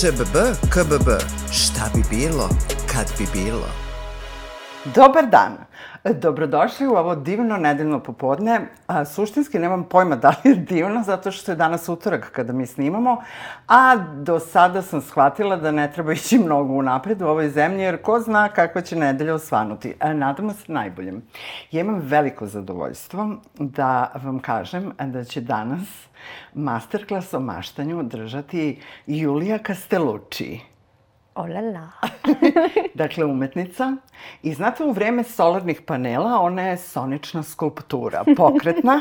ŠBB, KBB, šta bi bilo, kad bi bilo? Dobar dan! Dobrodošli u ovo divno nedeljno popodne. A, suštinski nemam pojma da li je divno, zato što je danas utorak kada mi snimamo, a do sada sam shvatila da ne treba ići mnogo u napred u ovoj zemlji, jer ko zna kakva će nedelja osvanuti. A, nadamo se najboljem. Ja imam veliko zadovoljstvo da vam kažem da će danas masterclass o maštanju držati Julija Castellucci. Olala. dakle, umetnica. I znate, u vreme solarnih panela ona je sonična skulptura, pokretna.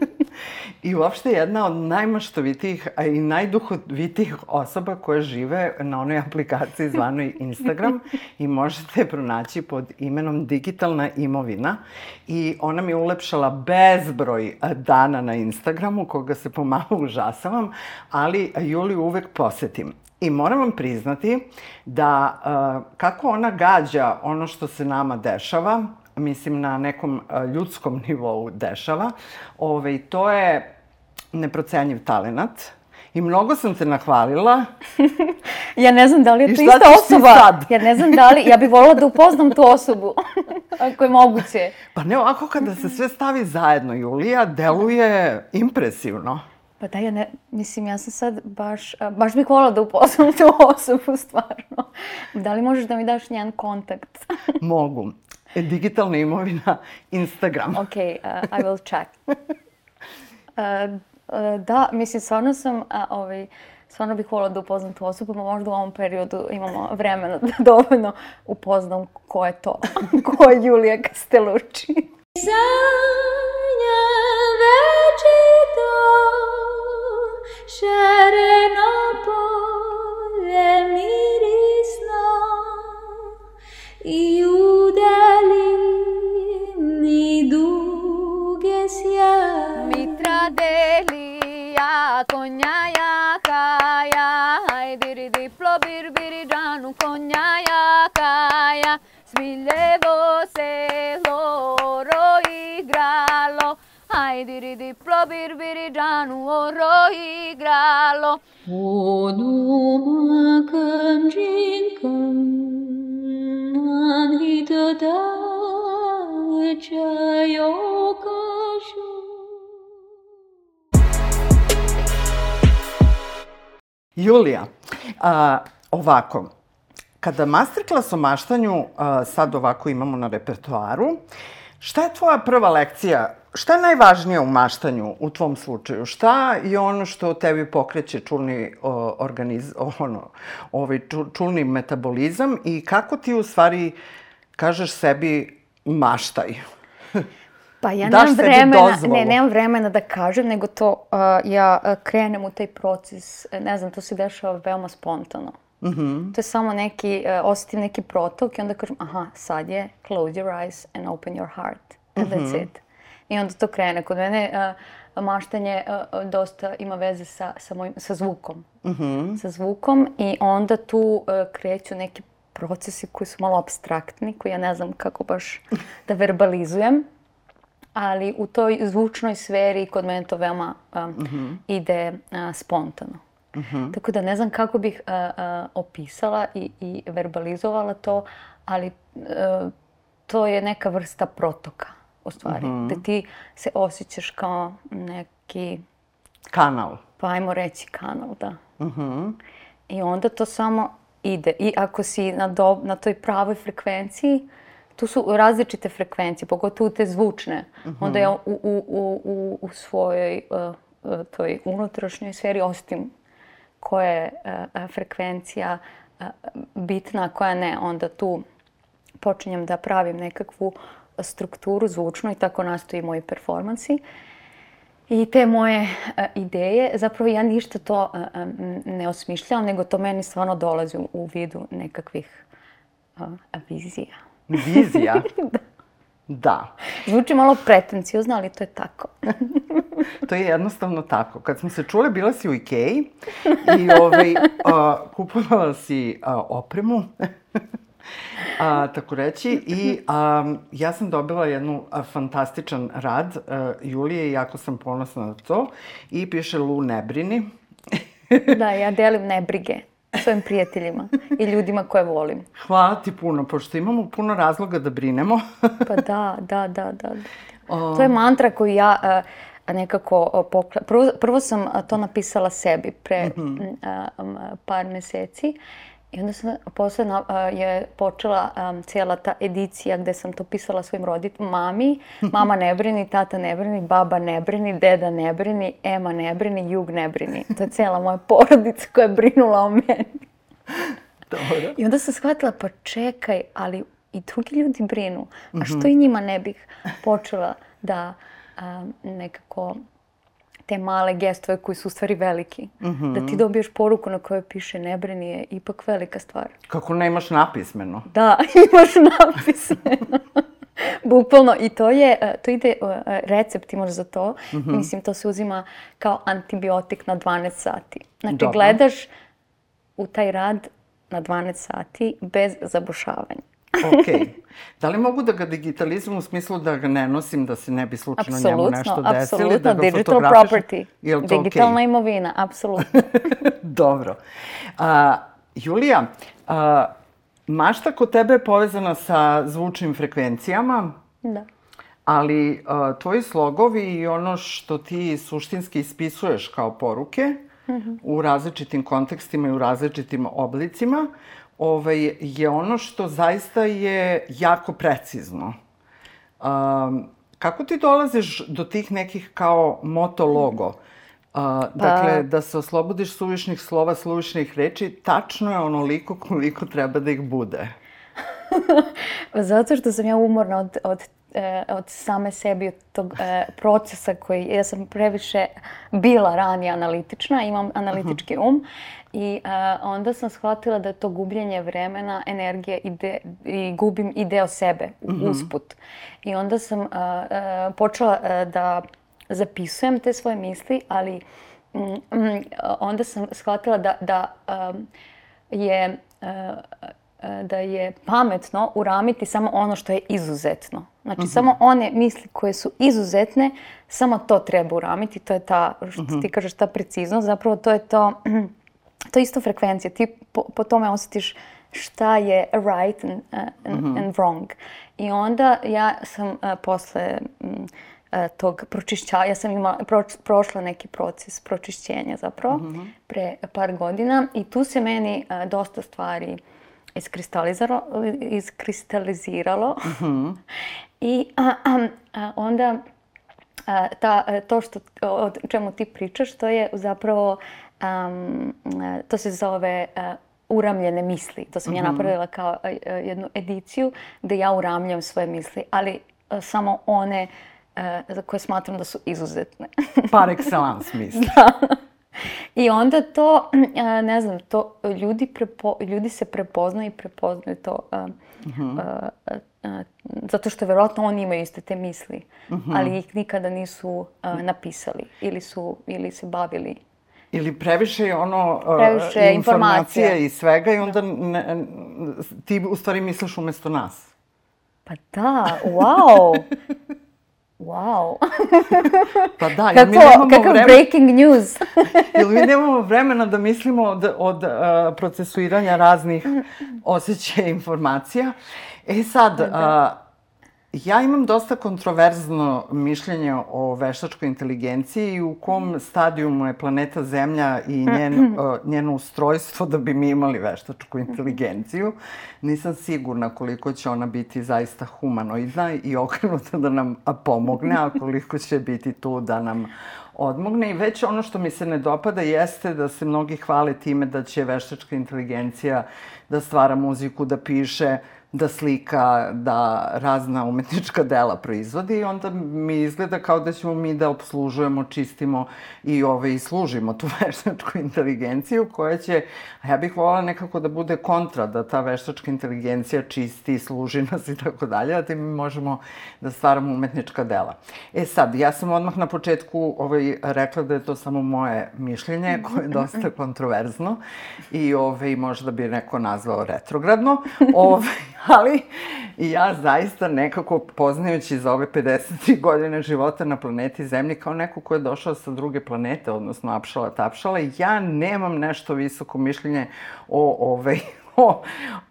I uopšte jedna od najmaštovitijih, a i najduhovitijih osoba koje žive na onoj aplikaciji zvanoj Instagram i možete je pronaći pod imenom Digitalna imovina. I ona mi je ulepšala bezbroj dana na Instagramu, koga se pomalo užasavam, ali Juliju uvek posetim. I moram vam priznati da uh, kako ona gađa ono što se nama dešava, mislim na nekom uh, ljudskom nivou dešava, ovaj, to je neprocenjiv talenat. I mnogo sam te nahvalila. ja ne znam da li je to ista osoba. Sad? Ja ne znam da li, ja bih volila da upoznam tu osobu, ako je moguće. Pa ne, ovako kada se sve stavi zajedno, Julija, deluje impresivno. Pa da, ja ne, mislim, ja sam sad baš, baš bih volila da upoznam tu osobu, stvarno. Da li možeš da mi daš njen kontakt? Mogu. E, digitalna imovina, Instagram. Ok, uh, I will check. Uh, uh, da, mislim, stvarno sam, uh, ovaj, stvarno bih volila da upoznam tu osobu, pa možda u ovom periodu imamo vremena da dovoljno upoznam ko je to, ko je Julija Castellucci. Sanja Šareno polje mirisno i u. Mitra delija konja jaka ja, hajdiri diplo birbiri džanu konja jaka ja, Ai diri di pro bir biri džanu oro igralo. Onuma kanjinkan anhito da čajo kašu. Julija, a, ovako, kada masterclass o maštanju a, sad ovako imamo na repertoaru, šta je tvoja prva lekcija šta je najvažnije u maštanju u tvom slučaju? Šta je ono što tebi pokreće čulni o, organiz, ono, ovaj čulni metabolizam i kako ti u stvari kažeš sebi maštaj? Pa ja nemam vremena, ne, nemam vremena da kažem, nego to uh, ja krenem u taj proces, ne znam, to se dešava veoma spontano. Mm -hmm. To je samo neki, uh, osetim neki protok i onda kažem, aha, sad je close your eyes and open your heart. And mm -hmm. that's mhm. it. I onda to krene. Kod mene uh, maštanje uh, dosta ima veze sa, sa, mojim, sa zvukom. Mm -hmm. Sa zvukom i onda tu uh, kreću neki procesi koji su malo abstraktni, koji ja ne znam kako baš da verbalizujem. Ali u toj zvučnoj sferi kod mene to veoma um, mm -hmm. ide uh, spontano. Mm -hmm. Tako da ne znam kako bih uh, uh, opisala i, i verbalizovala to, ali uh, to je neka vrsta protoka u stvari. Mm -hmm. Da ti se osjećaš kao neki... Kanal. Pa ajmo reći kanal, da. Mm -hmm. I onda to samo ide. I ako si na, do, na toj pravoj frekvenciji, tu su različite frekvencije, pogotovo te zvučne. Mm -hmm. Onda ja u, u, u, u, u svojoj uh, uh, toj unutrašnjoj sferi osjetim koja je uh, frekvencija uh, bitna, koja ne. Onda tu počinjem da pravim nekakvu strukturu zvučnu i tako nastoji moji performansi. I te moje uh, ideje, zapravo ja ništa to uh, ne osmišljam, nego to meni stvarno dolazi u, u vidu nekakvih vizija. Vizija? da. Da. Zvuči malo pretencijozno, ali to je tako. to je jednostavno tako. Kad smo se čule, bila si u Ikeji i ovaj, uh, kupovala si uh, opremu a, tako reći. I a, ja sam dobila jednu a, fantastičan rad a, Julije i jako sam ponosna na to. I piše Lu ne brini. da, ja delim nebrige. svojim prijateljima i ljudima koje volim. Hvala ti puno, pošto imamo puno razloga da brinemo. pa da, da, da, da. O... To je mantra koju ja uh, nekako pokla... Prvo, prvo sam to napisala sebi pre mm -hmm. uh, par meseci I onda sam, posle na, uh, je počela um, cijela ta edicija gde sam to pisala svojim roditeljima, mami, mama ne brini, tata ne brini, baba ne brini, deda ne brini, Ema ne brini, Jug ne brini. To je cijela moja porodica koja je brinula o meni. Dobro. I onda sam shvatila, pa čekaj, ali i drugi ljudi brinu. A što i njima ne bih počela da um, nekako te male gestove koji su u stvari veliki. Mm -hmm. Da ti dobiješ poruku na kojoj piše ne brini je ipak velika stvar. Kako nemaš napismeno. Da, imaš napismeno. Bukvalno. I to je, e, to ide, e, recept imaš za to. Mm -hmm. Mislim, to se uzima kao antibiotik na 12 sati. Znači, Dobro. gledaš u taj rad na 12 sati bez zabušavanja. Ok. Da li mogu da ga digitalizujem u smislu da ga ne nosim, da se ne bi slučajno absolutno, njemu nešto desilo? Apsolutno, da digital property. Digitalna okay? imovina, apsolutno. Dobro. A, Julija, a, mašta kod tebe je povezana sa zvučnim frekvencijama. Da. Ali a, tvoji slogovi i ono što ti suštinski ispisuješ kao poruke mm -hmm. u različitim kontekstima i u različitim oblicima, ovaj, je ono što zaista je jako precizno. Um, kako ti dolaziš do tih nekih kao moto logo? Uh, pa... Dakle, da se oslobodiš suvišnih slova, suvišnih reči, tačno je onoliko koliko treba da ih bude. Zato što sam ja umorna od, od e, od same sebi, od tog e, procesa koji, ja sam previše bila ranije analitična, imam analitički um i e, onda sam shvatila da je to gubljenje vremena, energije i, de, i gubim i deo sebe mm -hmm. usput. I onda sam e, e, počela e, da zapisujem te svoje misli, ali mm, mm, onda sam shvatila da, da um, je uh, da je pametno uramiti samo ono što je izuzetno. Znači, uh mhm. -huh. samo one misli koje su izuzetne, samo to treba uramiti. To je ta, što uh -huh. ti mhm. kažeš, ta preciznost. Zapravo to je to, to je isto frekvencija. Ti po, po tome osjetiš šta je right and, uh, and, uh mhm. -huh. and wrong. I onda ja sam uh, posle um, uh, tog pročišća, ja sam imala, pro, prošla neki proces pročišćenja zapravo uh -huh. pre par godina i tu se meni uh, dosta stvari uh, iskristaliziralo. Mm -hmm. I a, a, a, onda a, ta, to što, o čemu ti pričaš, to je zapravo, um, to se zove a, uramljene misli. To sam mm -hmm. ja mhm. napravila kao a, jednu ediciju gde ja uramljam svoje misli, ali a, samo one za koje smatram da su izuzetne. Par excellence misli. da. I onda to, ne znam, to ljudi, prepo, ljudi se prepoznaju i prepoznaju to. Uh, uh uh, uh, zato što verovatno oni imaju iste te misli, uh -huh. ali ih nikada nisu uh, napisali ili su ili se bavili Ili previše je ono previše informacije, informacija i svega i onda ne, ti u stvari misliš umesto nas. Pa da, wow! Wow. pa da, Kako, mi nemamo kakav vremena, breaking news. ili mi nemamo vremena da mislimo od, od uh, procesuiranja raznih osjećaja informacija. E sad, da. uh, Ja imam dosta kontroverzno mišljenje o veštačkoj inteligenciji i u kom stadijumu je planeta Zemlja i njen, njeno ustrojstvo da bi mi imali veštačku inteligenciju. Nisam sigurna koliko će ona biti zaista humanoidna i okrenuta da nam pomogne, a koliko će biti tu da nam odmogne. I već ono što mi se ne dopada jeste da se mnogi hvale time da će veštačka inteligencija da stvara muziku, da piše, da slika, da razna umetnička dela proizvodi i onda mi izgleda kao da ćemo mi da obslužujemo, čistimo i ove, i služimo tu veštačku inteligenciju koja će, a ja bih volala nekako da bude kontra, da ta veštačka inteligencija čisti, služi nas i tako dalje, a da mi možemo da stvaramo umetnička dela. E sad, ja sam odmah na početku ovaj, rekla da je to samo moje mišljenje, koje je dosta kontroverzno i ovaj, možda bi neko nazvao retrogradno. Ovaj, ali ja zaista nekako poznajući za ove 53 godine života na planeti Zemlji kao neko ko je došao sa druge planete, odnosno apšala tapšala, ja nemam nešto visoko mišljenje o, ovaj, o,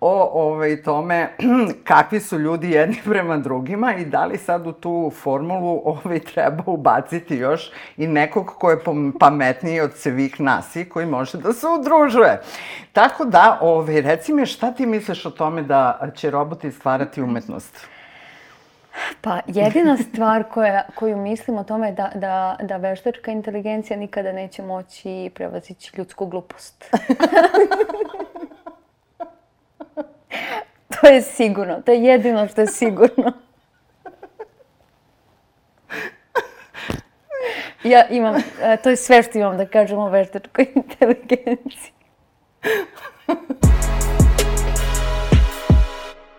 o ovaj, tome kakvi su ljudi jedni prema drugima i da li sad u tu formulu ovaj, treba ubaciti još i nekog ko je pametniji od svih nas i koji može da se udružuje. Tako da, ovaj, reci mi šta ti misliš o tome da će roboti stvarati umetnost? Pa jedina stvar koja, koju mislim o tome je da, da, da veštačka inteligencija nikada neće moći prevazići ljudsku glupost. To je sigurno. To je jedino što je sigurno. Ja imam, e, to je sve što imam da kažem o veštačkoj inteligenciji.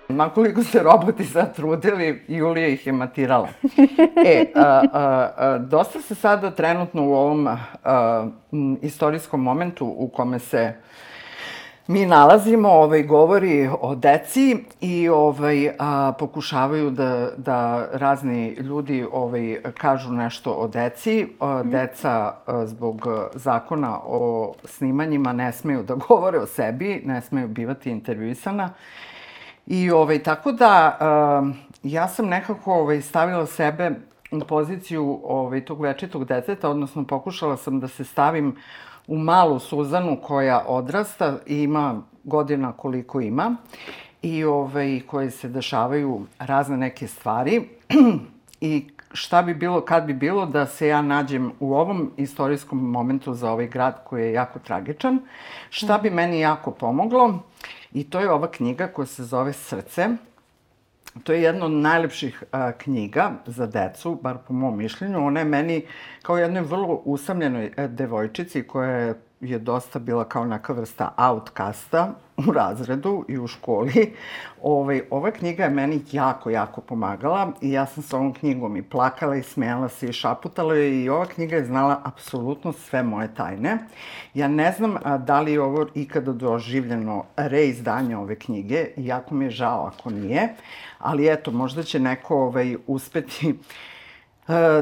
Makoliko se roboti sad trudili, Julija ih je matirala. E, a, a, a, dosta se sada trenutno u ovom a, m, istorijskom momentu u kome se mi nalazimo, ovaj, govori o deci i ovaj, a, pokušavaju da, da razni ljudi ovaj, kažu nešto o deci. A, mhm. deca a, zbog zakona o snimanjima ne smeju da govore o sebi, ne smeju bivati intervjuisana. I ovaj, tako da a, ja sam nekako ovaj, stavila sebe u poziciju ovaj, tog večitog deteta, odnosno pokušala sam da se stavim u malu Suzanu koja odrasta i ima godina koliko ima i ovaj, koje se dešavaju razne neke stvari. I šta bi bilo kad bi bilo da se ja nađem u ovom istorijskom momentu za ovaj grad koji je jako tragičan, šta bi meni jako pomoglo? I to je ova knjiga koja se zove Srce. To je jedna od najlepših a, knjiga za decu, bar po mom mišljenju. Ona je meni kao jednoj vrlo usamljenoj e, devojčici koja je je dosta bila kao neka vrsta outcasta u razredu i u školi. Ovaj, ova knjiga je meni jako, jako pomagala i ja sam sa ovom knjigom i plakala i smijala se i šaputala i ova knjiga je znala apsolutno sve moje tajne. Ja ne znam a, da li je ovo ikada doživljeno reizdanje ove knjige, jako mi je žao ako nije, ali eto, možda će neko ovaj, uspeti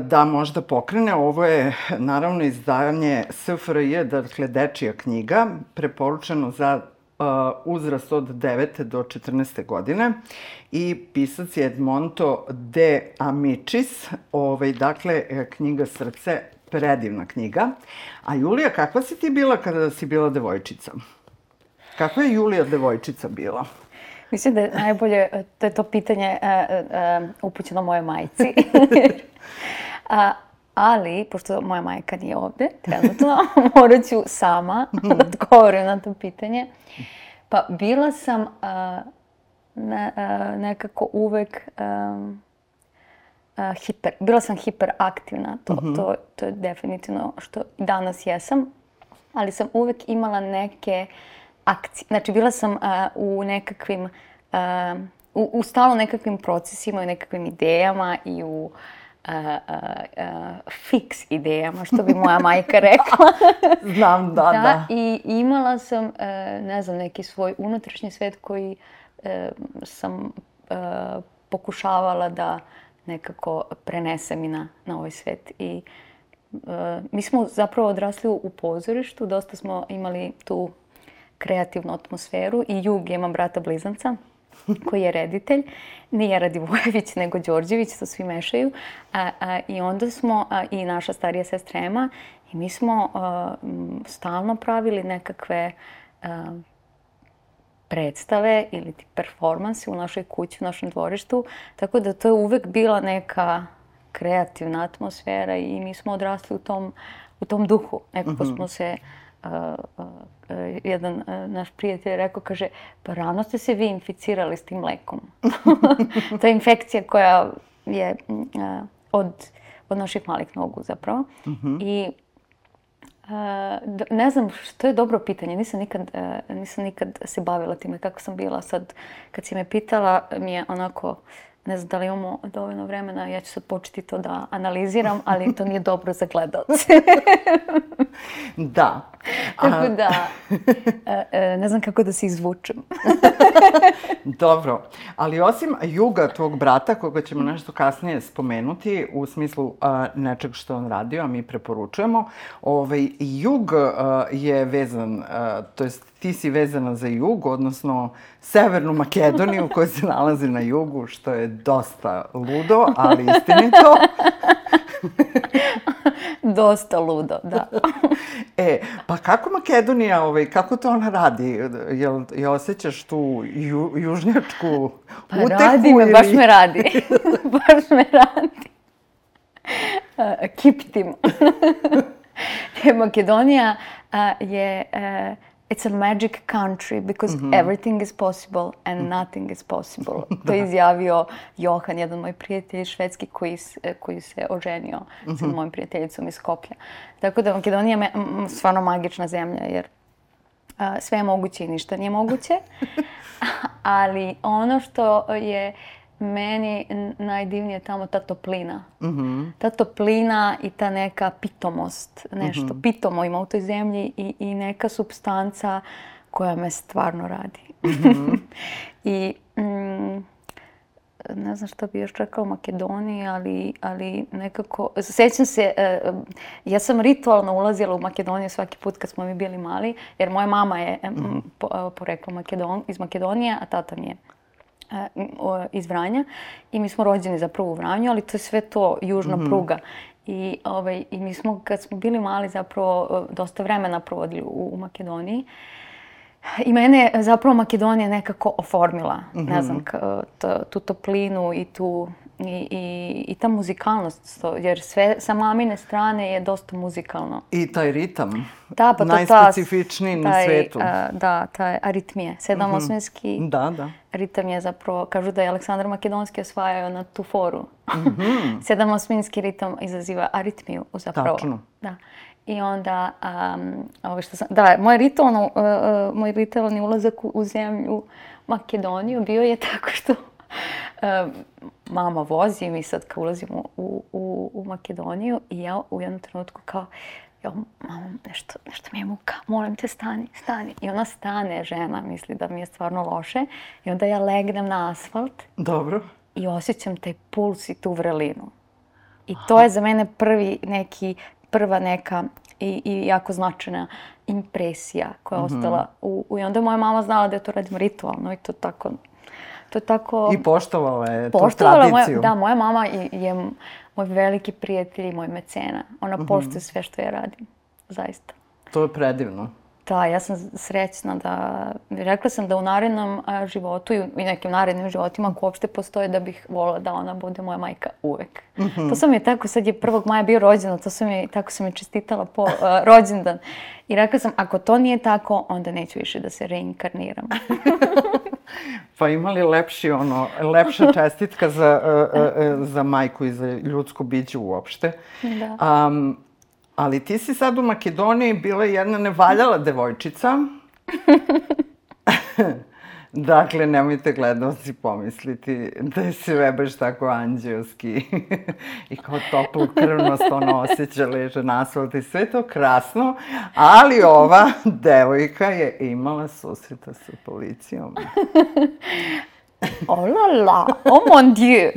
da možda pokrene. Ovo je naravno izdanje SFRJ, dakle dečija knjiga, preporučeno za uzrast od 9. do 14. godine i pisac je Edmonto de Amicis, ovaj, dakle knjiga Srce, predivna knjiga. A Julija, kakva si ti bila kada si bila devojčica? Kakva je Julija devojčica bila? Mislim da je najbolje, to je to pitanje uh, uh, upućeno moje majci. A, ali, pošto moja majka nije ovde, trenutno, morat ću sama da odgovorim na to pitanje. Pa bila sam a, ne, a, nekako uvek a, a, hiper, bila sam hiperaktivna, to, mm -hmm. to, to je definitivno što danas jesam, ali sam uvek imala neke akcije, znači bila sam a, u nekakvim, a, u, u stalo nekakvim procesima i nekakvim idejama i u uh, uh, fiks idejama, što bi moja majka rekla. Znam, da, da, da. I imala sam, uh, ne znam, neki svoj unutrašnji svet koji uh, sam uh, pokušavala da nekako prenesem i na, na ovaj svet. I mi smo zapravo odrasli u pozorištu, dosta smo imali tu kreativnu atmosferu i Jug, imam brata blizanca koji je reditelj. Nije Radivojević, nego Đorđević, to svi mešaju. A, a, I onda smo, a, i naša starija sestra Ema, i mi smo a, stalno pravili nekakve a, predstave ili ti performanse u našoj kući, u našem dvorištu. Tako da to je uvek bila neka kreativna atmosfera i mi smo odrasli u tom, u tom duhu. Nekako mm -hmm. smo se jedan naš prijatelj je rekao, kaže, pa rano ste se vi inficirali s tim lekom. to je infekcija koja je od, od naših malih nogu zapravo. Mm -hmm. I ne znam, što je dobro pitanje. Nisam nikad, nisam nikad se bavila time kako sam bila. Sad, kad si me pitala, mi je onako ne znam da li imamo dovoljno vremena, ja ću sad početi to da analiziram, ali to nije dobro za gledalce. da. Tako da, e, e, ne znam kako da se izvučem. Dobro, ali osim juga tvog brata, koga ćemo nešto kasnije spomenuti, u smislu a, nečeg što on radio, a mi preporučujemo, ovaj, jug a, je vezan, a, to jest ti si vezana za jug, odnosno Severnu Makedoniju koja se nalazi na jugu, što je dosta ludo, ali istinito. Dosta ludo, da. e, pa kako Makedonija, ovaj, kako to ona radi? Jel, jel osjećaš tu ju, južnjačku pa utehu? radi me, ili... baš me radi. baš me radi. Uh, kiptim. Makedonija uh, je... Uh, it's a magic country because mm -hmm. everything is possible and nothing is possible. to je izjavio Johan, jedan moj prijatelj švedski koji, koji se oženio mm -hmm. sa mojom prijateljicom iz Skoplja. Tako da Makedonija je stvarno magična zemlja jer uh, sve je moguće i ništa nije moguće. Ali ono što je meni najdivnije tamo ta toplina. -hmm. Ta toplina i ta neka pitomost, nešto -hmm. pitomo ima u toj zemlji i, i neka substanca koja me stvarno radi. -hmm. I mm, ne znam šta bi još rekao u Makedoniji, ali, ali nekako... Sećam se, uh, ja sam ritualno ulazila u Makedoniju svaki put kad smo mi bili mali, jer moja mama je mm po, porekla Makedon, iz Makedonije, a tata mi je iz Vranja i mi smo rođeni zapravo u Vranju, ali to je sve to južna mm -hmm. pruga. I, ovaj, I mi smo, kad smo bili mali, zapravo dosta vremena provodili u, u Makedoniji. I mene zapravo Makedonija nekako oformila, mm -hmm. ne znam, tu toplinu i tu i, i, i ta muzikalnost, jer sve sa mamine strane je dosta muzikalno. I taj ritam, da, pa najspecifičniji na svetu. A, da, taj aritmije, sedamosmenski mm -hmm. da, da. ritam je zapravo, kažu da je Aleksandar Makedonski osvajao na tu foru. Mm -hmm. sedamosmenski ritam izaziva aritmiju zapravo. Tačno. Da. I onda, um, ovo što sam, da, moj ritualno, uh, uh, moj ritualni ulazak u, u zemlju Makedoniju bio je tako što mama vozi i mi sad kao ulazimo u, u, u Makedoniju i ja u jednom trenutku kao jo, mama, nešto, nešto mi je muka, molim te stani, stani. I ona stane, žena, misli da mi je stvarno loše. I onda ja legnem na asfalt. Dobro. I osjećam taj puls i tu vrelinu. I to je za mene prvi neki, prva neka i, i jako značajna impresija koja je mm -hmm. ostala. U, u, I onda moja mama znala da ja to radim ritualno i to tako to tako... I poštovala je tu tradiciju. Moja, da, moja mama je, moj veliki prijatelj i moj mecena. Ona mm poštuje sve što ja radim. Zaista. To je predivno. Da, ja sam srećna da... Rekla sam da u narednom životu i nekim narednim životima ako uopšte postoje da bih volila da ona bude moja majka uvek. Mm -hmm. To sam je tako, sad je 1. maja bio rođendan, to sam je, tako sam je čestitala po uh, rođendan. I rekla sam, ako to nije tako, onda neću više da se reinkarniram. pa ima li lepši, ono, lepša čestitka za, uh, uh, za majku i za ljudsko biće uopšte? Da. Um, ali ti si sad u Makedoniji bila jedna nevaljala devojčica. Dakle, nemojte gledalci pomisliti da je sve baš tako anđelski i kao toplu krvnost ono osjeća leže na asfalt i sve to krasno, ali ova devojka je imala susreta sa policijom. Oh la la, oh mon dieu.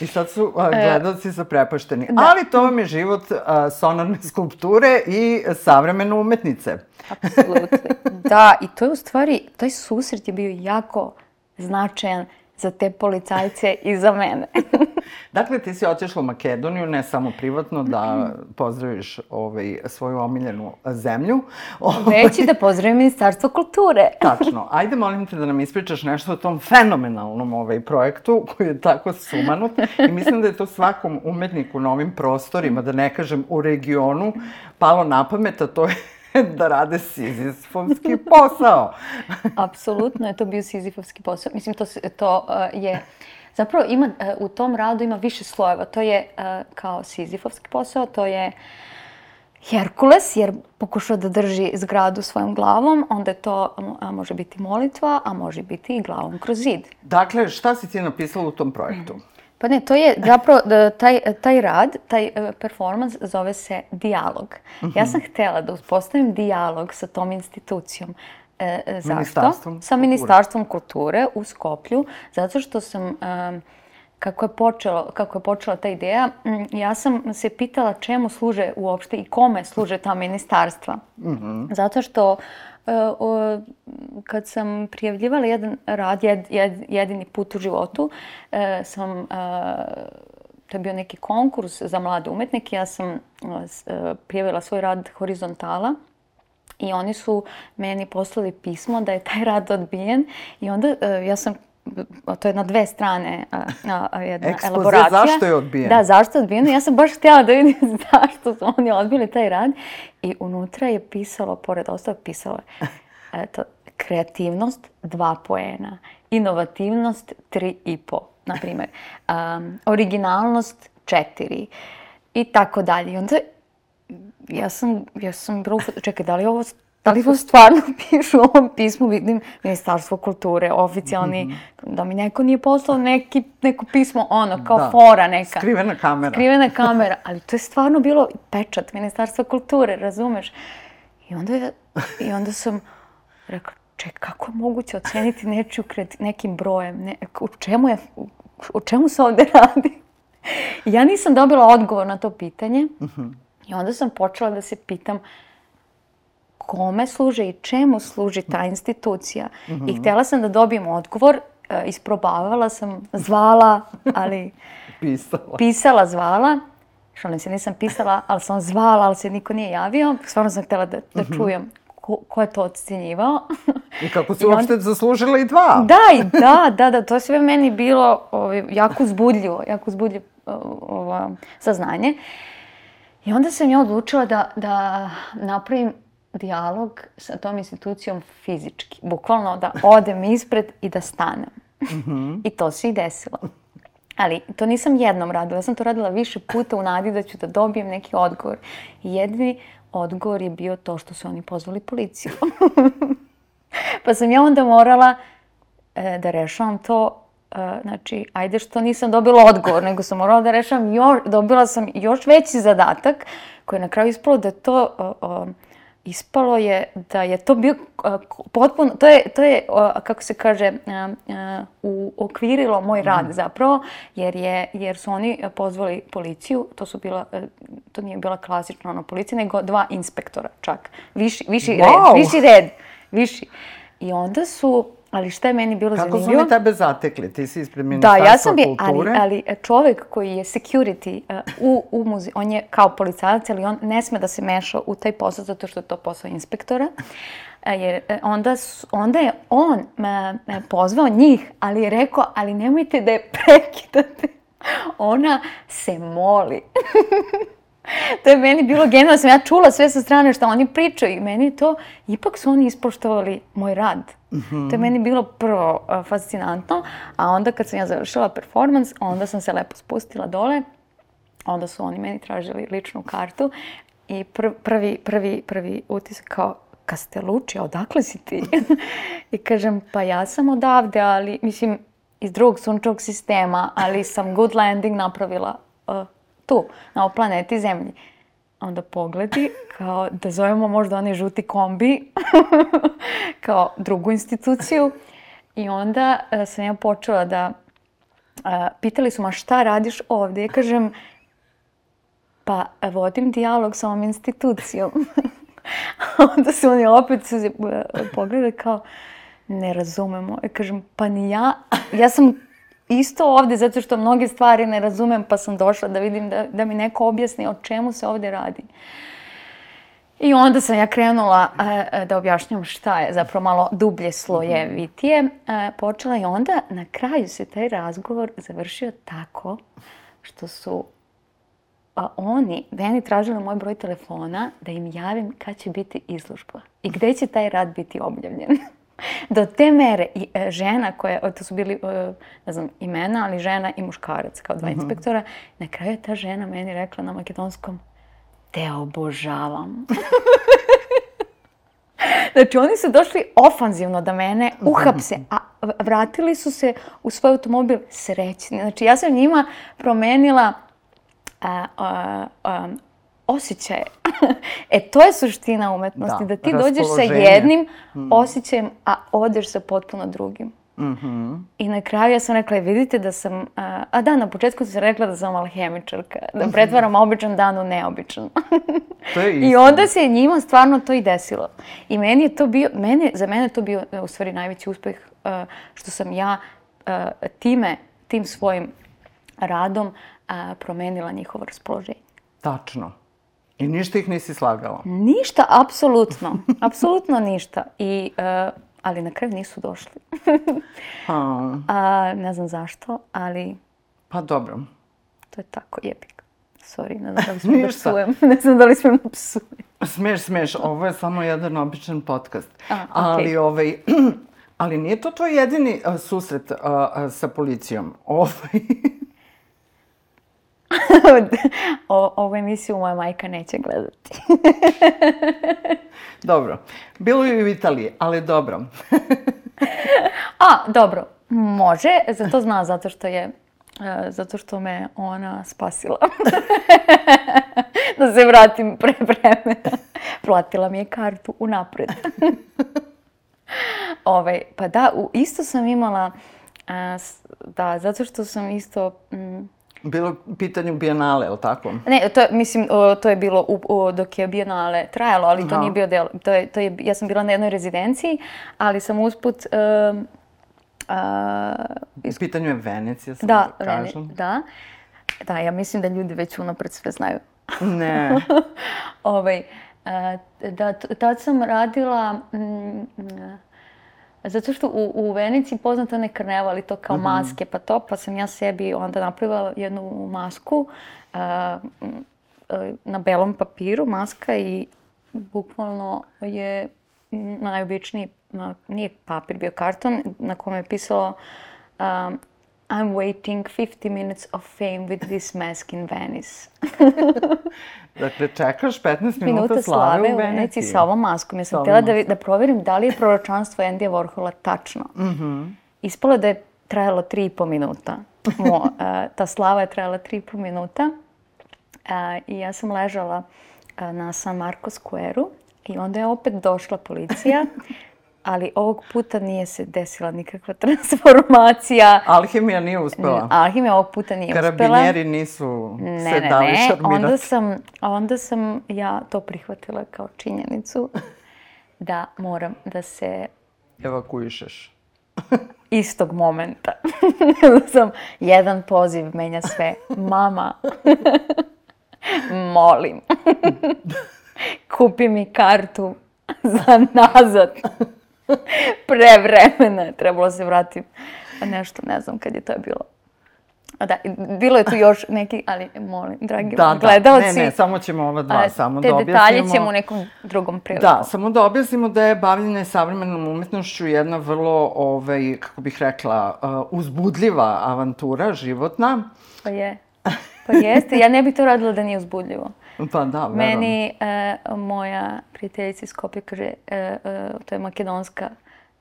I sad su uh, gledalci su prepašteni. Da. Ali to vam je život uh, sonarne skulpture i savremene umetnice. Apsolutno. Da, i to je u stvari, taj susret je bio jako značajan za te policajce i za mene. dakle, ti si otišla u Makedoniju, ne samo privatno, da pozdraviš ovaj, svoju omiljenu zemlju. Već i da pozdravim Ministarstvo kulture. Tačno. Ajde, molim te da nam ispričaš nešto o tom fenomenalnom ovaj, projektu koji je tako sumanut. I mislim da je to svakom umetniku na ovim prostorima, da ne kažem u regionu, palo na pamet, a to je da rade sizifovski posao. Apsolutno je to bio sizifovski posao. Mislim, to, to uh, je... Zapravo, ima, uh, u tom radu ima više slojeva. To je uh, kao sizifovski posao, to je Herkules, jer pokušao da drži zgradu svojom glavom, onda je to, a, može biti molitva, a može biti i glavom kroz zid. Dakle, šta si ti napisala u tom projektu? Mm. Pa ne, to je zapravo taj, taj rad, taj e, performans zove se dijalog. Uh. Ja sam htela da uspostavim dijalog sa tom institucijom E, zašto? Ministarstvom Sa Ministarstvom kulture u Skoplju, zato što sam... E, kako je, počelo, kako je počela ta ideja, ja sam se pitala čemu služe uopšte i kome služe ta ministarstva. Mm -hmm. Zato što e, o, kad sam prijavljivala jedan rad, jed, jed, jedini put u životu, e, sam, e, to je bio neki konkurs za mlade umetnike, ja sam e, prijavila svoj rad horizontala i oni su meni poslali pismo da je taj rad odbijen i onda e, ja sam to je na dve strane a, a, jedna Ekspoze, elaboracija. zašto je odbijen? Da, zašto je odbijen. Ja sam baš htjela da vidim zašto su oni odbili taj rad. I unutra je pisalo, pored ostalog pisalo je, eto, kreativnost dva poena, inovativnost tri i po, na primjer, um, originalnost četiri i tako dalje. I onda ja sam, ja sam bilo, čekaj, da li ovo Da li ovo stvarno pišu u ovom pismu, vidim Ministarstvo kulture, oficijalni, mm -hmm. da mi neko nije poslao neki, neko pismo, ono, kao da. fora neka. Skrivena kamera. Skrivena kamera, ali to je stvarno bilo pečat Ministarstva kulture, razumeš? I onda, je, i onda sam rekla, ček, kako je moguće oceniti nečiju nekim brojem? Ne, u čemu je, u čemu se ovde radi? ja nisam dobila odgovor na to pitanje mm -hmm. i onda sam počela da se pitam, uh, kome služe i čemu služi ta institucija. Mm -hmm. I mhm. htjela sam da dobijem odgovor, e, isprobavala sam, zvala, ali... pisala. Pisala, zvala. Šalim se, nisam pisala, ali sam zvala, ali se niko nije javio. Stvarno sam htjela da, da mhm. čujem ko, ko je to ocjenjivao. I kako su I uopšte onda... zaslužila i dva. Da, i da, da, da, to sve meni bilo ovaj, jako uzbudljivo, jako uzbudljivo ovo, saznanje. I onda sam ja odlučila da, da napravim dijalog sa tom institucijom fizički. Bukvalno da odem ispred i da stanem. Mm -hmm. I to se i desilo. Ali to nisam jednom radila, ja sam to radila više puta u nadi da ću da dobijem neki odgovor. Jedini odgovor je bio to što su oni pozvali policiju. pa sam ja onda morala e, da rešavam to e, znači, ajde što nisam dobila odgovor, nego sam morala da rešavam još, dobila sam još veći zadatak koji je na kraju ispalo da to o, o, ispalo je da je to bio potpuno, to je, to je kako se kaže, u okvirilo moj rad mm. zapravo, jer, je, jer su oni pozvali policiju, to su bila, e, to nije bila klasična ona policija, nego dva inspektora čak, viši, viši wow. red, viši red, viši. I onda su Ali šta je meni bilo Kako zanimljivo? Kako su oni tebe zatekli? Ti si ispred Ministarstva da, ja sam bi, kulture. Ali, ali čovek koji je security uh, u, u muzeju, on je kao policajac, ali on ne sme da se meša u taj posao zato što je to posao inspektora. Uh, jer onda, onda je on uh, pozvao njih, ali je rekao, ali nemojte da je prekidate. Ona se moli. to je meni bilo genijalno, sam ja čula sve sa strane što oni pričaju i meni to, ipak su oni ispoštovali moj rad. Mm -hmm. To je meni bilo prvo uh, fascinantno, a onda kad sam ja završila performans, onda sam se lepo spustila dole, onda su oni meni tražili ličnu kartu i pr prvi, prvi, prvi utisak kao, Kasteluči, odakle si ti? I kažem, pa ja sam odavde, ali, mislim, iz drugog sunčevog sistema, ali sam good landing napravila uh, tu, na ovoj planeti Zemlji. Onda pogledi, kao da zovemo možda onaj žuti kombi, kao drugu instituciju. I onda uh, sam ja počela da, uh, pitali su ma šta radiš ovdje? Ja kažem, pa vodim dijalog sa ovom institucijom. onda su oni opet se pogledali kao, ne razumemo. Ja kažem, pa ni ja, ja sam isto ovde zato što mnoge stvari ne razumem pa sam došla da vidim da, da mi neko objasni o čemu se ovde radi. I onda sam ja krenula uh, da objašnjam šta je zapravo malo dublje slojevitije. Uh, počela i onda na kraju se taj razgovor završio tako što su a oni meni tražili moj broj telefona da im javim kad će biti izložba i gde će taj rad biti objavljen. Do te mere i e, žena koja, to su bili, e, ne znam, imena, ali žena i muškarac kao dva uh mhm. -huh. inspektora, na kraju je ta žena meni rekla na makedonskom, te obožavam. znači, oni su došli ofanzivno da mene uhapse, a vratili su se u svoj automobil srećni. Znači, ja sam njima promenila a, a, a, osjećaje. e, to je suština umetnosti, da, da ti dođeš sa jednim mm. osjećajem, a odeš sa potpuno drugim. Mm -hmm. I na kraju ja sam rekla, vidite da sam, a, a da, na početku sam rekla da sam alhemičarka, da mhm. pretvaram običan dan u neobičan. to je I onda se njima stvarno to i desilo. I meni je to bio, mene, za mene je to bio u stvari najveći uspeh uh, što sam ja uh, time, tim svojim radom uh, promenila njihovo raspoloženje. Tačno. I ništa ih nisi slagala? Ništa, apsolutno. apsolutno ništa. I, uh, ali na kraju nisu došli. A, ne znam zašto, ali... Pa dobro. To je tako, jebik. Sorry, ne znam da li smijem da psujem. ne znam da li smijem da psujem. Smeš, smeš. Ovo je samo jedan običan podcast. A, okay. Ali, ovaj, ali nije to tvoj jedini uh, susret uh, uh, sa policijom. Ovaj... o, ovu emisiju moja majka neće gledati. dobro. Bilo je i u Italiji, ali dobro. A, dobro. Može, zato zna, zato što je e, zato što me ona spasila. da se vratim pre vremena. Platila mi je kartu unapred. ovaj, pa da, isto sam imala, a, da, zato što sam isto... Mm, bilo pitanje u Bijenale, je li tako? Ne, to, mislim, to je bilo u, u, dok je Bijenale trajalo, ali to Aha. nije bio del, to je, to je, ja sam bila na jednoj rezidenciji, ali sam usput... Uh, uh, u pitanju je Venecija, sam da, da kažem. Vene, da, da, ja mislim da ljudi već unapred sve znaju. Ne. ovaj, uh, da, tad sam radila... Mm, Zato što u, u Venici poznato ne karneval to kao mm -hmm. maske, pa to, pa sam ja sebi onda napravila jednu masku uh, na belom papiru, maska i bukvalno je najobičniji, nije papir, bio karton na kome je pisalo um, I'm waiting 50 minutes of fame with this mask in Venice. dakle, čekaš 15 minuta, minuta slave, slave u Veneciji. sa ovom maskom. Ja sam htjela da, da proverim da li je proročanstvo Endija Warhola tačno. Mm -hmm. Ispalo da je trajalo 3,5 minuta. Mo, uh, ta slava je trajala 3,5 minuta. Uh, I ja sam ležala uh, na San Marcos Square-u i onda je opet došla policija ali ovog puta nije se desila nikakva transformacija. Alhimija nije uspela. Alhimija ovog puta nije Karabinjeri uspela. Karabinjeri nisu ne, se ne, dali ne. šarmirati. Onda sam, onda sam ja to prihvatila kao činjenicu da moram da se... Evakuišeš. istog momenta. da sam jedan poziv menja sve. Mama, molim, kupi mi kartu za nazad. pre vremena. Trebalo se vratim nešto, ne znam kad je to bilo. A da, bilo je tu još neki, ali molim, dragi da, gledalci. Da, ne, ne, samo ćemo ova dva, a, samo da objasnimo. Te detalje ćemo u nekom drugom priliku. Da, samo da objasnimo da je bavljanje savremenom umetnošću jedna vrlo, ovaj, kako bih rekla, uh, uzbudljiva avantura, životna. Pa je. Pa jeste, ja ne bih to radila da nije uzbudljivo. Pa da, verujem. Meni e, moja prijateljica iz Skopje kaže, e, e, to je makedonska,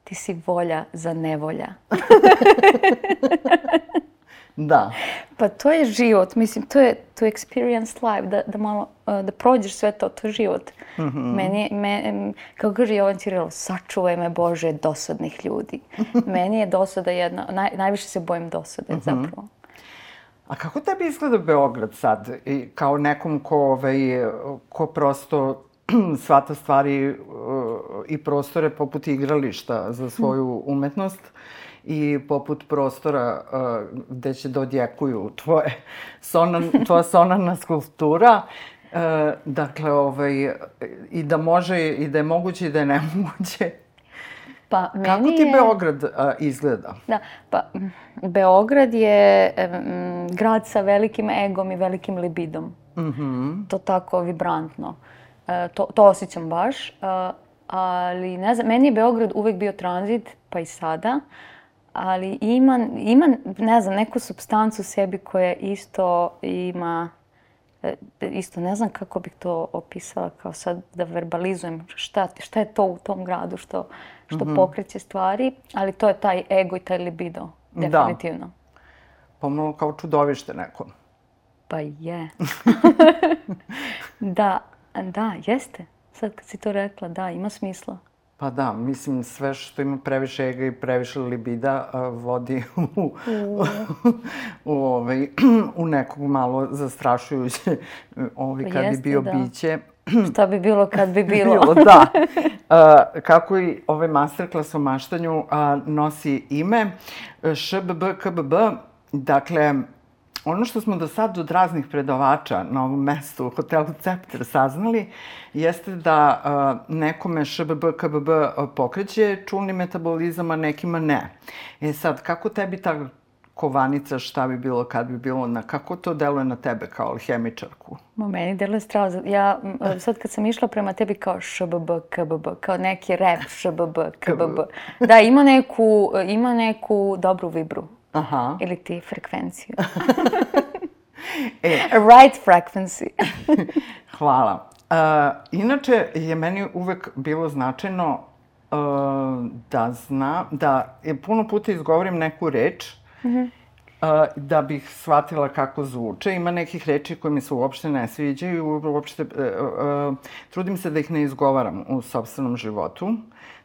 ti si volja za nevolja. da. Pa to je život, mislim, to je to experience life, da, da malo, da prođeš sve to, to je život. Mm -hmm. Meni, me, kako kaže Jovan Cirilo, sačuvaj me Bože dosadnih ljudi. Meni je dosada jedna, naj, najviše se bojim dosade mm -hmm. zapravo. A kako tebi izgleda Beograd sad? I kao nekom ko, ovaj, ko prosto svata stvari uh, i prostore poput igrališta za svoju umetnost i poput prostora uh, gde će da odjekuju tvoje sonan, tvoja sonarna skulptura. Uh, dakle, ovaj, i da može, i da je moguće, i da je nemoguće. Pa, meni Kako ti je... Beograd uh, izgleda? Da, pa Beograd je um, grad sa velikim egom i velikim libidom. Mm -hmm. To tako vibrantno. Uh, to, to osjećam baš. Uh, ali ne znam, meni je Beograd uvek bio tranzit, pa i sada. Ali ima, ima ne znam, neku substancu u sebi koja isto ima isto ne znam kako bih to opisala kao sad da verbalizujem šta, šta je to u tom gradu što što mm -hmm. pokreće stvari, ali to je taj ego i taj libido, da. definitivno. Da. Pomalo kao čudovište neko. Pa je. da, da, jeste. Sad kad si to rekla, da, ima smisla. Pa da, mislim, sve što ima previše ega i previše libida a, vodi u, u, ovaj, u nekog malo zastrašujuće, ovaj, kad jeste, bi bio da. biće. Šta bi bilo kad bi bilo. bilo da. A, kako i ovaj masterclass o maštanju a, nosi ime ŠBB KBB, dakle, Ono što smo do sad od raznih predavača na ovom mestu u hotelu Cepter saznali jeste da uh, nekome ŠBB, KBB pokreće čulni metabolizam, a nekima ne. E sad, kako tebi ta kovanica, šta bi bilo, kad bi bilo, na kako to deluje na tebe kao alhemičarku? Ma, meni deluje strava. Ja sad kad sam išla prema tebi kao ŠBB, KBB, kao neki rap ŠBB, KBB. Da, ima neku, ima neku dobru vibru. Aha. Ili ti frekvenciju. e. Right frequency. Hvala. Uh, inače je meni uvek bilo značajno uh, da zna, da je puno puta izgovorim neku reč mm -hmm. uh, da bih shvatila kako zvuče. Ima nekih reči koje mi se uopšte ne sviđaju, uopšte uh, uh, trudim se da ih ne izgovaram u sobstvenom životu. Uh,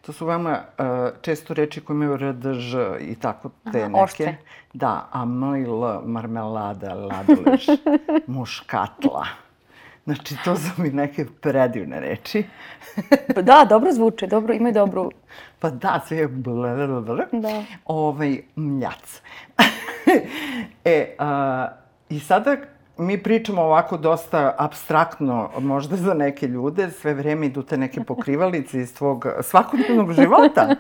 To su veoma uh, često reči koje imaju RDŽ i tako te Aha, neke. Ošte. Da, a M i L, marmelada, ladoliš, muškatla. Znači, to su mi neke predivne reči. Pa da, dobro zvuče, dobro, imaju dobru... Pa da, sve je blablabla. Da. Ovaj, mljac. e, a, i sada mi pričamo ovako dosta abstraktno, možda za neke ljude, sve vreme idu te neke pokrivalice iz tvog svakodnevnog života.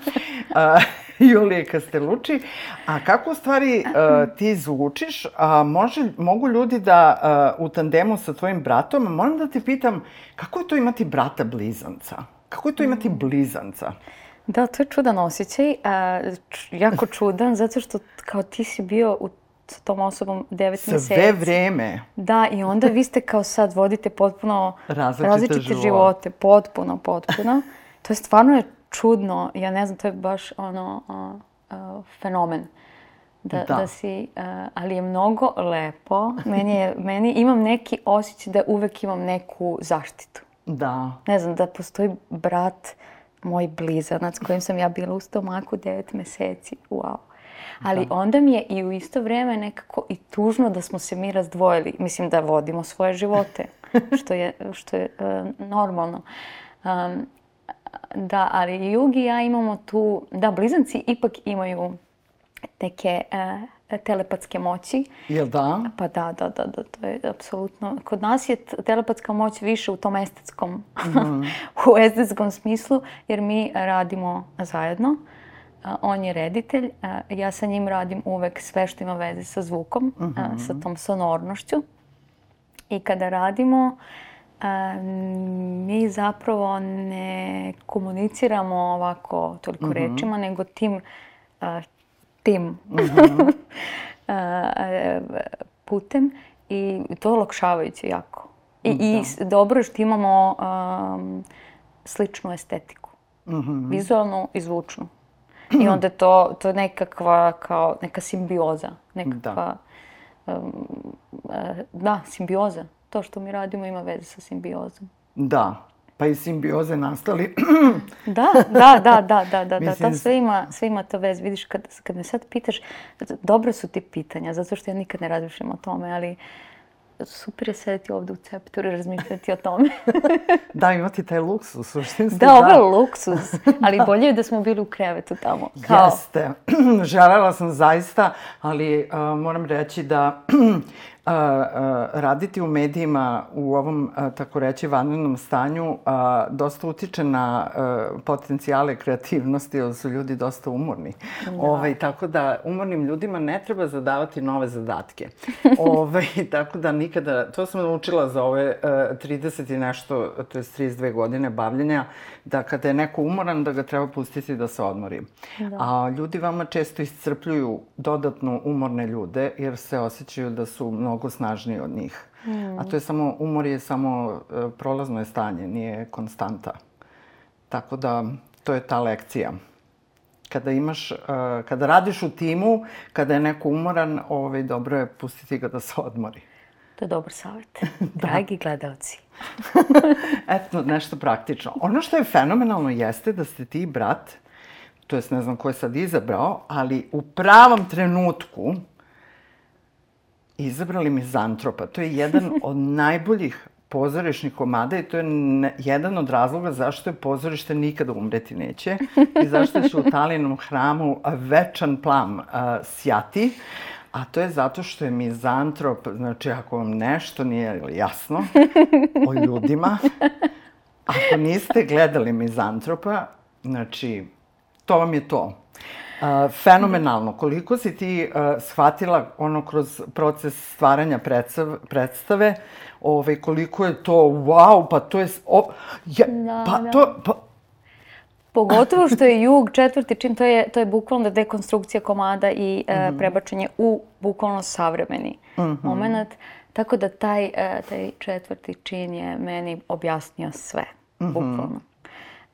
Uh, Julije Kasteluči. A kako u stvari uh, ti zvučiš? A može, mogu ljudi da uh, u tandemu sa tvojim bratom, moram da te pitam, kako je to imati brata blizanca? Kako je to imati blizanca? Da, to je čudan osjećaj. Jako čudan, zato što kao ti si bio u sa tom osobom devet Sve meseci. Sve vreme. Da, i onda vi ste kao sad vodite potpuno različite, različite živote. živote. Potpuno, potpuno. to je stvarno je čudno. Ja ne znam, to je baš ono uh, uh, fenomen. Da, da. da si, uh, ali je mnogo lepo. Meni, je, meni imam neki osjećaj da uvek imam neku zaštitu. Da. Ne znam, da postoji brat, moj blizanac, kojim sam ja bila u stomaku devet meseci. Wow. Ali da. onda mi je i u isto vreme nekako i tužno da smo se mi razdvojili. Mislim da vodimo svoje živote, što je, što je uh, normalno. Um, da, ali Jug i ja imamo tu, da, blizanci ipak imaju neke uh, telepatske moći. Jel da? Pa da, da, da, da, to je apsolutno. Kod nas je telepatska moć više u tom estetskom, mm u estetskom smislu, jer mi radimo zajedno on je reditelj, ja sa njim radim uvek sve što ima veze sa zvukom, uh -huh. sa mhm. tom sonornošću. I kada radimo, mi zapravo ne komuniciramo ovako toliko uh mhm. -huh. rečima, nego tim, tim uh mhm. -huh. putem i to je olakšavajuće jako. I, da. i dobro je što imamo um, sličnu estetiku. Uh -huh. Vizualnu i zvučnu. I onda to, to je nekakva, kao, neka simbioza. Nekakva, da. Um, da, simbioza. To što mi radimo ima veze sa simbiozom. Da, pa i simbioze nastali. da, da, da, da, da, da, Mislim... da, to sve ima, sve ima to veze. Vidiš, kad, kad me sad pitaš, dobro su ti pitanja, zato što ja nikad ne razmišljam o tome, ali uh, super je sedeti ovde u ceptoru i razmišljati o tome. da, imati taj luksus, suštinski. Da, ovo je luksus, ali bolje je da smo bili u krevetu tamo. Kao... Jeste. Želela sam zaista, ali uh, moram reći da a, a, raditi u medijima u ovom, a, tako reći, vanrednom stanju a, dosta utiče na a, potencijale kreativnosti, jer su ljudi dosta umorni. Da. Ove, ovaj, tako da umornim ljudima ne treba zadavati nove zadatke. Ove, ovaj, tako da nikada, to sam naučila za ove a, 30 i nešto, to je 32 godine bavljenja, da kada je neko umoran, da ga treba pustiti da se odmori. Da. A ljudi vama često iscrpljuju dodatno umorne ljude, jer se osjećaju da su mnogo mnogo snažniji od njih. Mm. A to je samo, umor je samo e, prolazno je stanje, nije konstanta. Tako da, to je ta lekcija. Kada imaš, e, kada radiš u timu, kada je neko umoran, ovaj, dobro je pustiti ga da se odmori. To je dobar savjet. Dragi gledalci. Eto, nešto praktično. Ono što je fenomenalno jeste da ste ti brat, to jest ne znam ko je sad izabrao, ali u pravom trenutku izabrali mizantropa. To je jedan od najboljih pozorišnih komada i to je ne, jedan od razloga zašto je pozorište nikada umreti neće i zašto će u Talinom hramu večan plam uh, sjati. A to je zato što je mizantrop, znači ako vam nešto nije jasno o ljudima, ako niste gledali mizantropa, znači, to vam je to. Uh, fenomenalno. Koliko si ti uh, shvatila ono kroz proces stvaranja predstav, predstave, ovaj, koliko je to, wow, pa to je, o, ja, da, pa da. to, pa, Pogotovo što je jug četvrti čin, to je, to je bukvalno dekonstrukcija komada i mm -hmm. e, prebačenje u bukvalno savremeni mm -hmm. moment. Tako da taj, e, taj četvrti čin je meni objasnio sve, mm -hmm. bukvalno.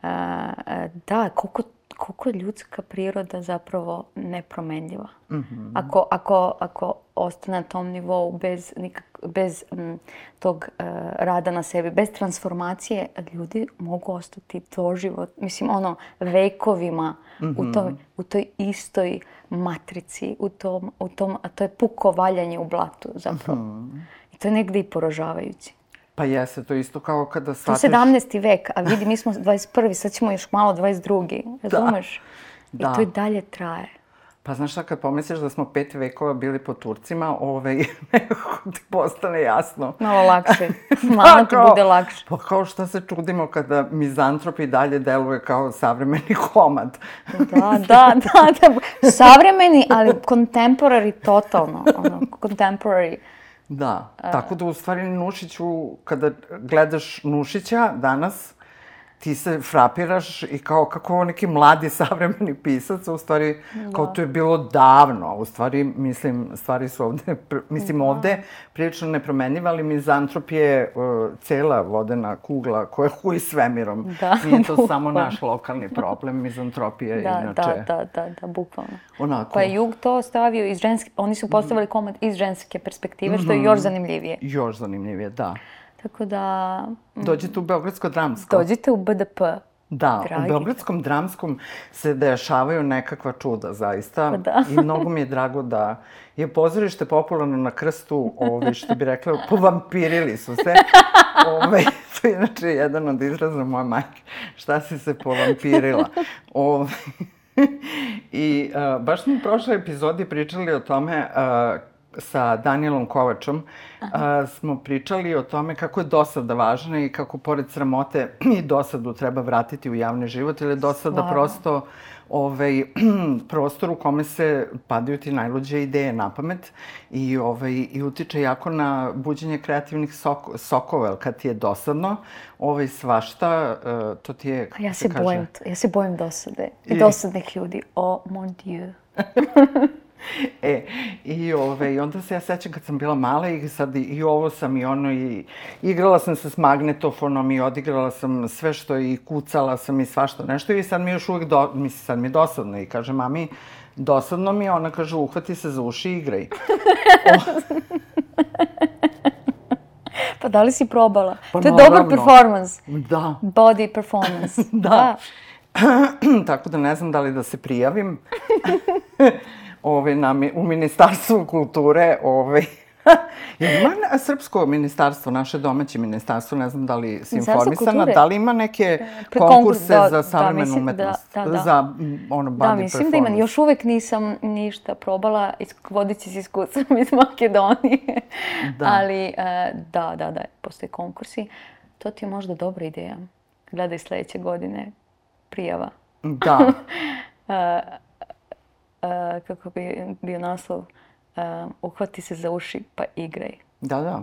E, da, koliko koliko je ljudska priroda zapravo nepromenljiva. Mm -hmm. ako, ako, ako ostane na tom nivou bez, nikak, bez m, tog uh, rada na sebi, bez transformacije, ljudi mogu ostati doživot, mislim, ono, vekovima mm -hmm. u, mhm. toj, u toj istoj matrici, u tom, u tom, a to je puko valjanje u blatu zapravo. Mm -hmm. I to je negde i poražavajući. Pa jeste, to isto kao kada shvatiš... To je 17. vek, a vidi, mi smo 21. sad ćemo još malo 22. Razumeš? Da. I to i dalje traje. Pa znaš šta, kad pomisliš da smo pet vekova bili po Turcima, ovaj, nekako ti postane jasno. Malo lakše. Malo ti bude lakše. Pa kao šta se čudimo kada mizantrop i dalje deluje kao savremeni komad. da, da, da, da. Savremeni, ali contemporary totalno. Ono, contemporary. Da, tako da u stvari Nušiću, kada gledaš Nušića danas, ti se frapiraš i kao kako ovo neki mladi savremeni pisac, u stvari da. kao to je bilo davno, u stvari mislim stvari su ovde, mislim da. ovde prilično nepromenjiva, ali mizantrop je uh, cela vodena kugla koja je huj svemirom. Da, Nije to samo naš lokalni problem, mizantropija je da, inače... Da, da, da, da, bukvalno. Onako. Pa je Jug to stavio iz ženske, oni su postavili komad iz ženske perspektive, što je mhm. još zanimljivije. Još zanimljivije, da. Tako da... Mm, Dođete u Beogradsko dramsko. Dođite u BDP. Da, Dragi. u Beogradskom dramskom se dešavaju nekakva čuda, zaista. Pa da. I mnogo mi je drago da je pozorište popularno na krstu, ovaj, što bi rekla, povampirili su se. Ovaj, to je inače jedan od izraza moje majke. Šta si se povampirila? Ovaj, I uh, baš smo u prošloj epizodi pričali o tome uh, sa Danielom Kovačom a, smo pričali o tome kako je dosada važna i kako pored sramote i dosadu treba vratiti u javni život, ili je dosada Stvarno. prosto ovaj, prostor u kome se padaju ti najluđe ideje na pamet i, ovaj, i utiče jako na buđenje kreativnih sok, sokova, kad ti je dosadno, ovaj, svašta, uh, to ti je... Ja se, kaže... bojim, ja se bojim dosade i dosadnih ljudi. Oh, mon dieu. e, i, ove, i onda se ja sećam kad sam bila mala i sad i, i ovo sam i ono i igrala sam se s magnetofonom i odigrala sam sve što i kucala sam i svašta nešto i sad mi još uvijek, do, mislim, sad mi je dosadno i kaže mami, dosadno mi je, ona kaže uhvati se za uši i igraj. Pa da li si probala? Pa, to je dobar performance. Da. Body performance. da. da. Tako da ne znam da li da se prijavim ovaj, na, u Ministarstvu kulture ovaj, ima srpsko ministarstvo, naše domaće ministarstvo, ne znam da li si informisana, da li ima neke konkurse da, za da, savremenu da, umetnost, da, da, da. za ono, body Da, mislim da ima, još uvek nisam ništa probala, vodići se iskustvom iz Makedonije, da. ali uh, da, da, da, postoje konkursi. To ti je možda dobra ideja. Gledaj sledeće godine prijava. Da. uh, kako bi bio naslov, uh, uhvati se za uši pa igraj. Da, da.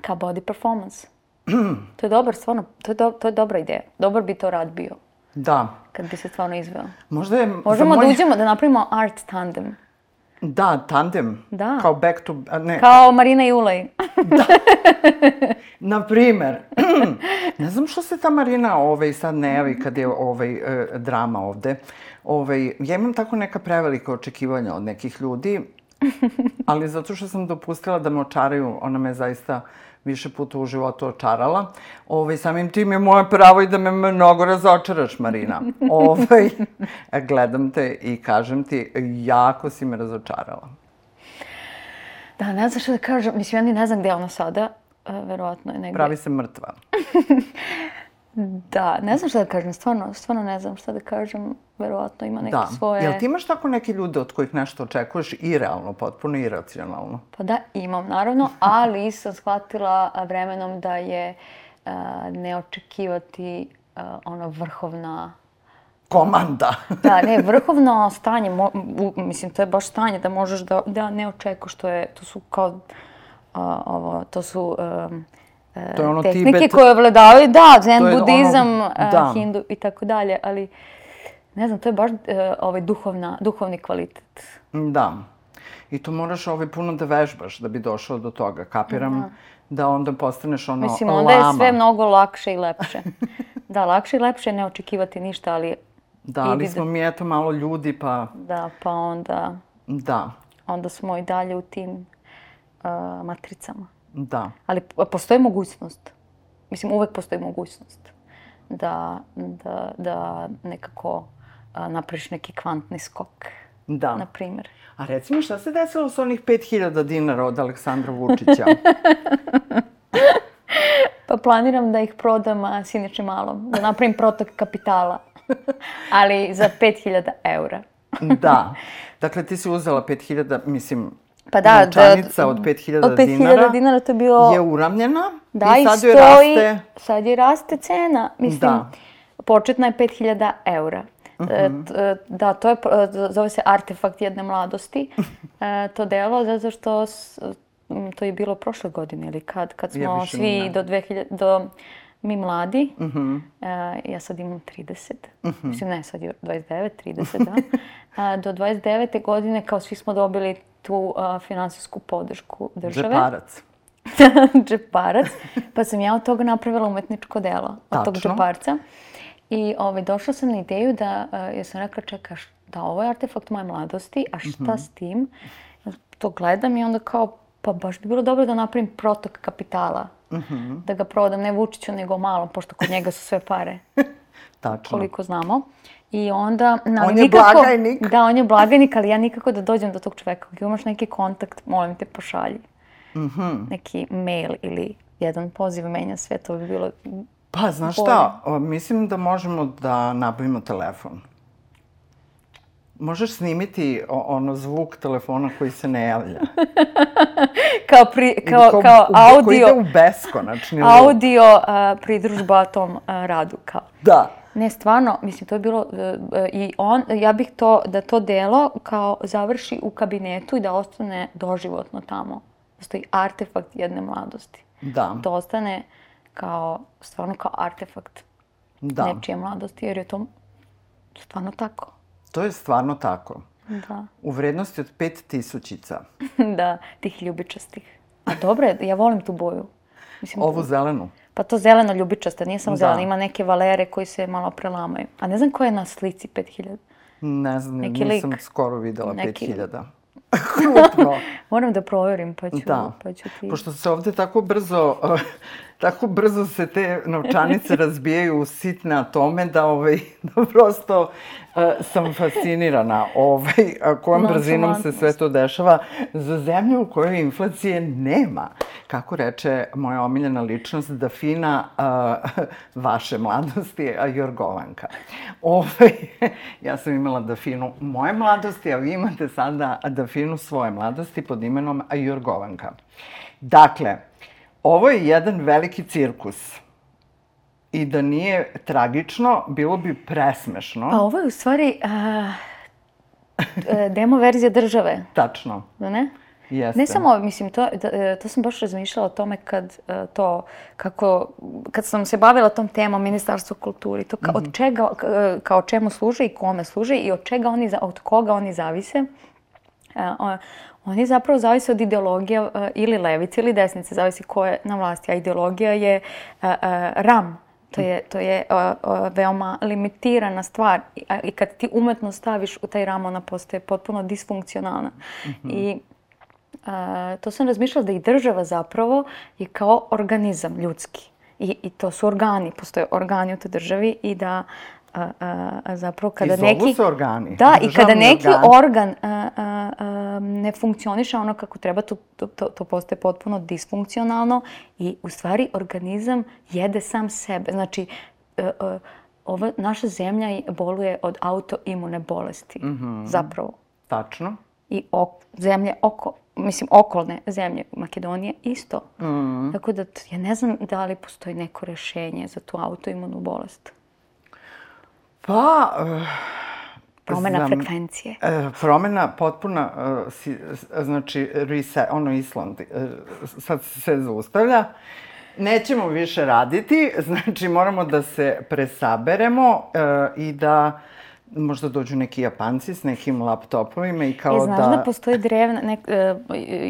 Kao body performance. to je dobar, stvarno, to je, do, to je dobra ideja. Dobar bi to rad bio. Da. Kad bi se stvarno izveo. Možda je... Možemo moj... da uđemo, da napravimo art tandem. Da, tandem. Da. Kao back to... Ne. Kao Marina i Ulej. da. Na primer. ne znam što se ta Marina ovaj, sad ne javi kad je ovaj, eh, drama ovde. Ovaj, ja imam tako neka prevelika očekivanja od nekih ljudi Ali zato što sam dopustila da me očaraju, ona me zaista više puta u životu očarala. Ovaj, samim tim je moje pravo i da me mnogo razočaraš, Marina. ovaj, gledam te i kažem ti, jako si me razočarala. Da, ne znam što da kažem. Mislim, ja ni ne znam gde je ona sada. Uh, verovatno je negde. Pravi se mrtva. da, ne znam šta da kažem. Stvarno, stvarno ne znam šta da kažem. Verovatno ima neke da. svoje... Jel ti imaš tako neke ljude od kojih nešto očekuješ i realno, potpuno iracionalno? Pa da, imam naravno, ali sam shvatila vremenom da je uh, ne očekivati uh, ono vrhovna komanda. da, ne, vrhovno stanje, mo, u, mislim, to je baš stanje da možeš da, da ne očekuješ, što je, to su kao, uh, ovo, to su um, to je ono tehnike Tibet, koje vladavaju, da, zen budizam, ono, da. uh, hindu i tako dalje, ali ne znam, to je baš uh, ovaj duhovna, duhovni kvalitet. Da. I to moraš ovaj puno da vežbaš da bi došao do toga. Kapiram da, da onda postaneš ono Mislim, onda lama. je sve mnogo lakše i lepše. da, lakše i lepše ne očekivati ništa, ali Da, ali smo mi eto malo ljudi, pa... Da, pa onda... Da. Onda smo i dalje u tim uh, matricama. Da. Ali postoji mogućnost. Mislim, uvek postoji mogućnost da, da, da nekako napraviš neki kvantni skok. Da. Na primjer. A recimo, šta se desilo s onih 5000 dinara od Aleksandra Vučića? pa planiram da ih prodam a, Siniči malom, da napravim protok kapitala. Ali za 5000 eura. da. Dakle, ti si uzela 5000, mislim, Pa da, novčanica da, od 5000 od 5000 dinara, dinara to je bilo... je uramljena da, i sad joj raste... Sad je raste cena. Mislim, da. početna je 5000 eura. Uh -huh. e, da, to je, zove se artefakt jedne mladosti, e, to delo, zato što to je bilo prošle godine ili kad, kad smo ja svi ne. do 2000, do mi mladi, uh -huh. uh, ja sad imam 30, uh -huh. mislim ne, sad je 29, 30, da. Do 29. godine kao svi smo dobili tu uh, finansijsku podršku države. Džeparac. džeparac. Pa sam ja od toga napravila umetničko delo, od Tačno. tog džeparca. I ovaj, došla sam na ideju da, uh, ja sam rekla, čekaš, da ovo je artefakt moje mladosti, a šta mhm. -huh. s tim? To gledam i onda kao, pa baš bi bilo dobro da napravim protok kapitala uh -huh. da ga prodam ne Vučiću nego malom, pošto kod njega su sve pare. Tačno. Koliko znamo. I onda... Na, on je nikako, blagajnik. Da, on je blagajnik, ali ja nikako da dođem do tog čoveka. Ako imaš neki kontakt, molim te, pošalji. Mhm. -huh. Neki mail ili jedan poziv menja sve, to bi bilo... Pa, znaš bolje. šta, o, mislim da možemo da nabavimo telefon. Možeš snimiti ono zvuk telefona koji se ne javlja. kao, pri, kao, kao, kao audio... Koji ide u beskonačni Audio uh, pridružba tom uh, radu. Kao. Da. Ne, stvarno, mislim, to je bilo... Uh, I on, ja bih to, da to delo kao završi u kabinetu i da ostane doživotno tamo. Da stoji artefakt jedne mladosti. Da. Da ostane kao, stvarno kao artefakt da. nečije mladosti, jer je to stvarno tako. To je stvarno tako. Da. U vrednosti od pet tisućica. da, tih ljubičastih. A dobro je, ja volim tu boju. Mislim, Ovu zelenu? Pa to zeleno ljubičaste, nije samo da. zeleno, ima neke valere koji se malo prelamaju. A ne znam ko je na slici 5000. Ne znam, Neki nisam lik. skoro videla Neki... 5000. Krupno. Moram da proverim, pa ću, da. pa ću ti... Pošto se ovde tako brzo, tako brzo se te novčanice razbijaju u sitne atome da, ovaj, da prosto sam fascinirana ovaj, kojom no, brzinom se sve to dešava za zemlju u kojoj inflacije nema. Kako reče moja omiljena ličnost, da fina uh, vaše mladosti, a Jorgovanka. Ovaj, ja sam imala da finu moje mladosti, a vi imate sada da finu svoje mladosti pod imenom Jorgovanka. Dakle, ovo je jedan veliki cirkus i da nije tragično, bilo bi presmešno. Pa ovo je u stvari uh, demo verzija države. Tačno. Da ne? Jeste. Ne samo, mislim, to, da, e, to sam baš razmišljala o tome kad uh, to, kako, kad sam se bavila tom temom Ministarstva kulturi, to ka, mm -hmm. od čega, kao čemu služe i kome služe i od čega oni, od koga oni zavise. Oni zapravo zavise od ideologije uh, ili levice ili desnice, zavisi ko je na vlasti, a ideologija je uh, uh, RAM To je, to je veoma limitirana stvar I, i kad ti umetno staviš u taj ram, ona postaje potpuno disfunkcionalna. Mm -hmm. I to sam razmišljala da i država zapravo je kao organizam ljudski. I, I to su organi, postoje organi u toj državi i da a, a, a zapravo kada I neki... se organi. Da, i kada neki organ, organ a, a, a, ne funkcioniše ono kako treba, to, to, to postaje potpuno disfunkcionalno i u stvari organizam jede sam sebe. Znači, a, a, ova naša zemlja boluje od autoimune bolesti. Mm -hmm. Zapravo. Tačno. I ok, zemlje oko, mislim, okolne zemlje Makedonije isto. Mm. Tako da ja ne znam da li postoji neko rešenje za tu autoimunu bolest. Pa... Uh, promena znam, frekvencije. Uh, promena potpuna, si, znači, reset, ono Island, sad se zaustavlja. Nećemo više raditi, znači moramo da se presaberemo i da možda dođu neki Japanci s nekim laptopovima i kao e, znaš da... Znaš da postoji drevna, nek, e,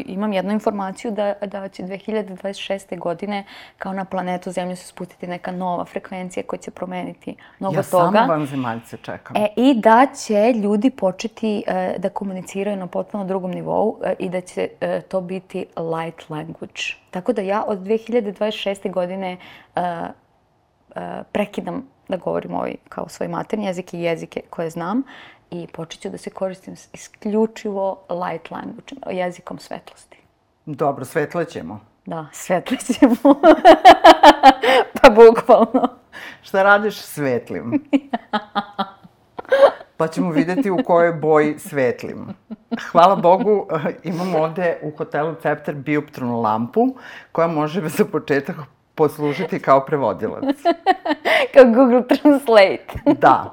imam jednu informaciju da, da će 2026. godine kao na planetu Zemlju se spustiti neka nova frekvencija koja će promeniti mnogo ja toga. Ja samo vanzemaljce čekam. E, I da će ljudi početi e, da komuniciraju na potpuno drugom nivou e, i da će e, to biti light language. Tako da ja od 2026. godine e, e, prekidam da govorim ovaj kao svoj materni jezik i jezike koje znam i počet ću da se koristim isključivo light language, jezikom svetlosti. Dobro, svetlećemo. Da, svetlećemo. pa bukvalno. Šta radiš svetlim? Pa ćemo videti u kojoj boji svetlim. Hvala Bogu, imamo ovde u hotelu Cepter bioptronu lampu koja može za početak poslužiti kao prevodilac. kao Google Translate. da.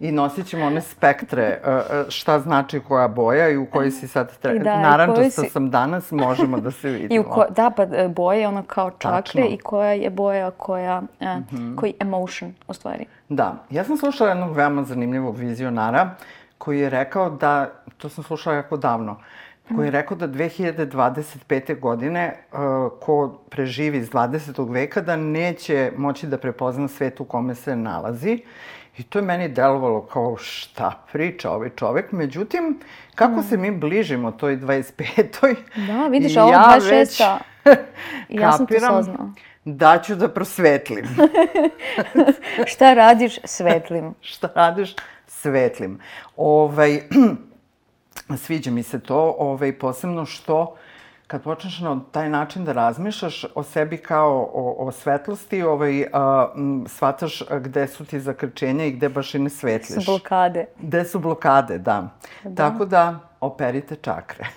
I nosit ćemo one spektre, e, e, šta znači koja boja i u kojoj si sad treba. Da, Narančasta si... sam danas, možemo da se vidimo. I u ko... Da, pa e, boja je ono kao čakre Tačno. i koja je boja koja, mm -hmm. koji emotion, u stvari. Da. Ja sam slušala jednog veoma zanimljivog vizionara koji je rekao da, to sam slušala jako davno, koji je rekao da 2025. godine uh, ko preživi iz 20. veka da neće moći da prepozna svet u kome se nalazi. I to je meni delovalo kao šta priča ovaj čovek. Međutim, kako mm. se mi bližimo toj 25. Da, vidiš, ovo ja 26. Već ja sam to. Da ću da prosvetlim. šta radiš svetlim? šta radiš svetlim? Ovaj, sviđa mi se to, ovaj, posebno što kad počneš na taj način da razmišljaš o sebi kao o, o svetlosti, ovaj, a, m, shvataš gde su ti zakrčenja i gde baš i ne svetliš. Su blokade. Gde su blokade, da. da. Tako da, operite čakre.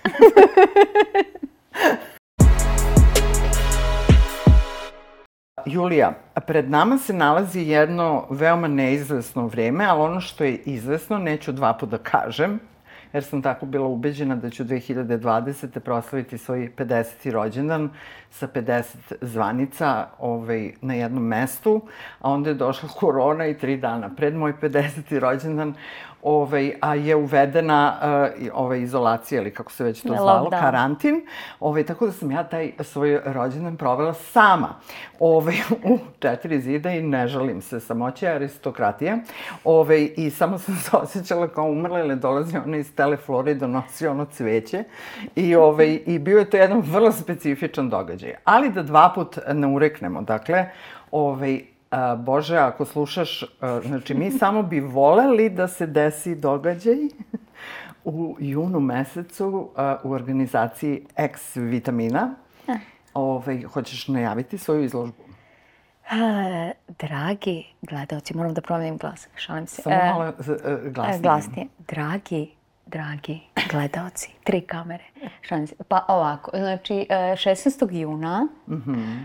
Julija, pred nama se nalazi jedno veoma neizvesno vreme, ali ono što je izvesno, neću dva puta da kažem, jer sam tako bila ubeđena da ću 2020. proslaviti svoj 50. rođendan sa 50 zvanica ovaj, na jednom mestu, a onda je došla korona i tri dana pred moj 50. rođendan ovaj, a je uvedena uh, ovaj, izolacija ili kako se već to zvalo, karantin. Ovaj, tako da sam ja taj svoj rođendan provela sama ovaj, u četiri zida i ne žalim se samoće aristokratije. Ovaj, I samo sam se osjećala kao umrla ili dolazi ona iz Teleflore i donosi ono cveće. I, ovaj, I bio je to jedan vrlo specifičan događaj. Ali da dva put ne ureknemo. Dakle, ovaj, A, Bože, ako slušaš, a, znači mi samo bi voleli da se desi događaj u junu mesecu a, u organizaciji X vitamina. Ove, ovaj, hoćeš najaviti svoju izložbu? A, dragi gledalci, moram da promenim glas, šalim se. Samo malo e, glasnije. Glasnije. Dragi, dragi gledalci, tri kamere, šalim se. Pa ovako, znači 16. E, juna mm -hmm.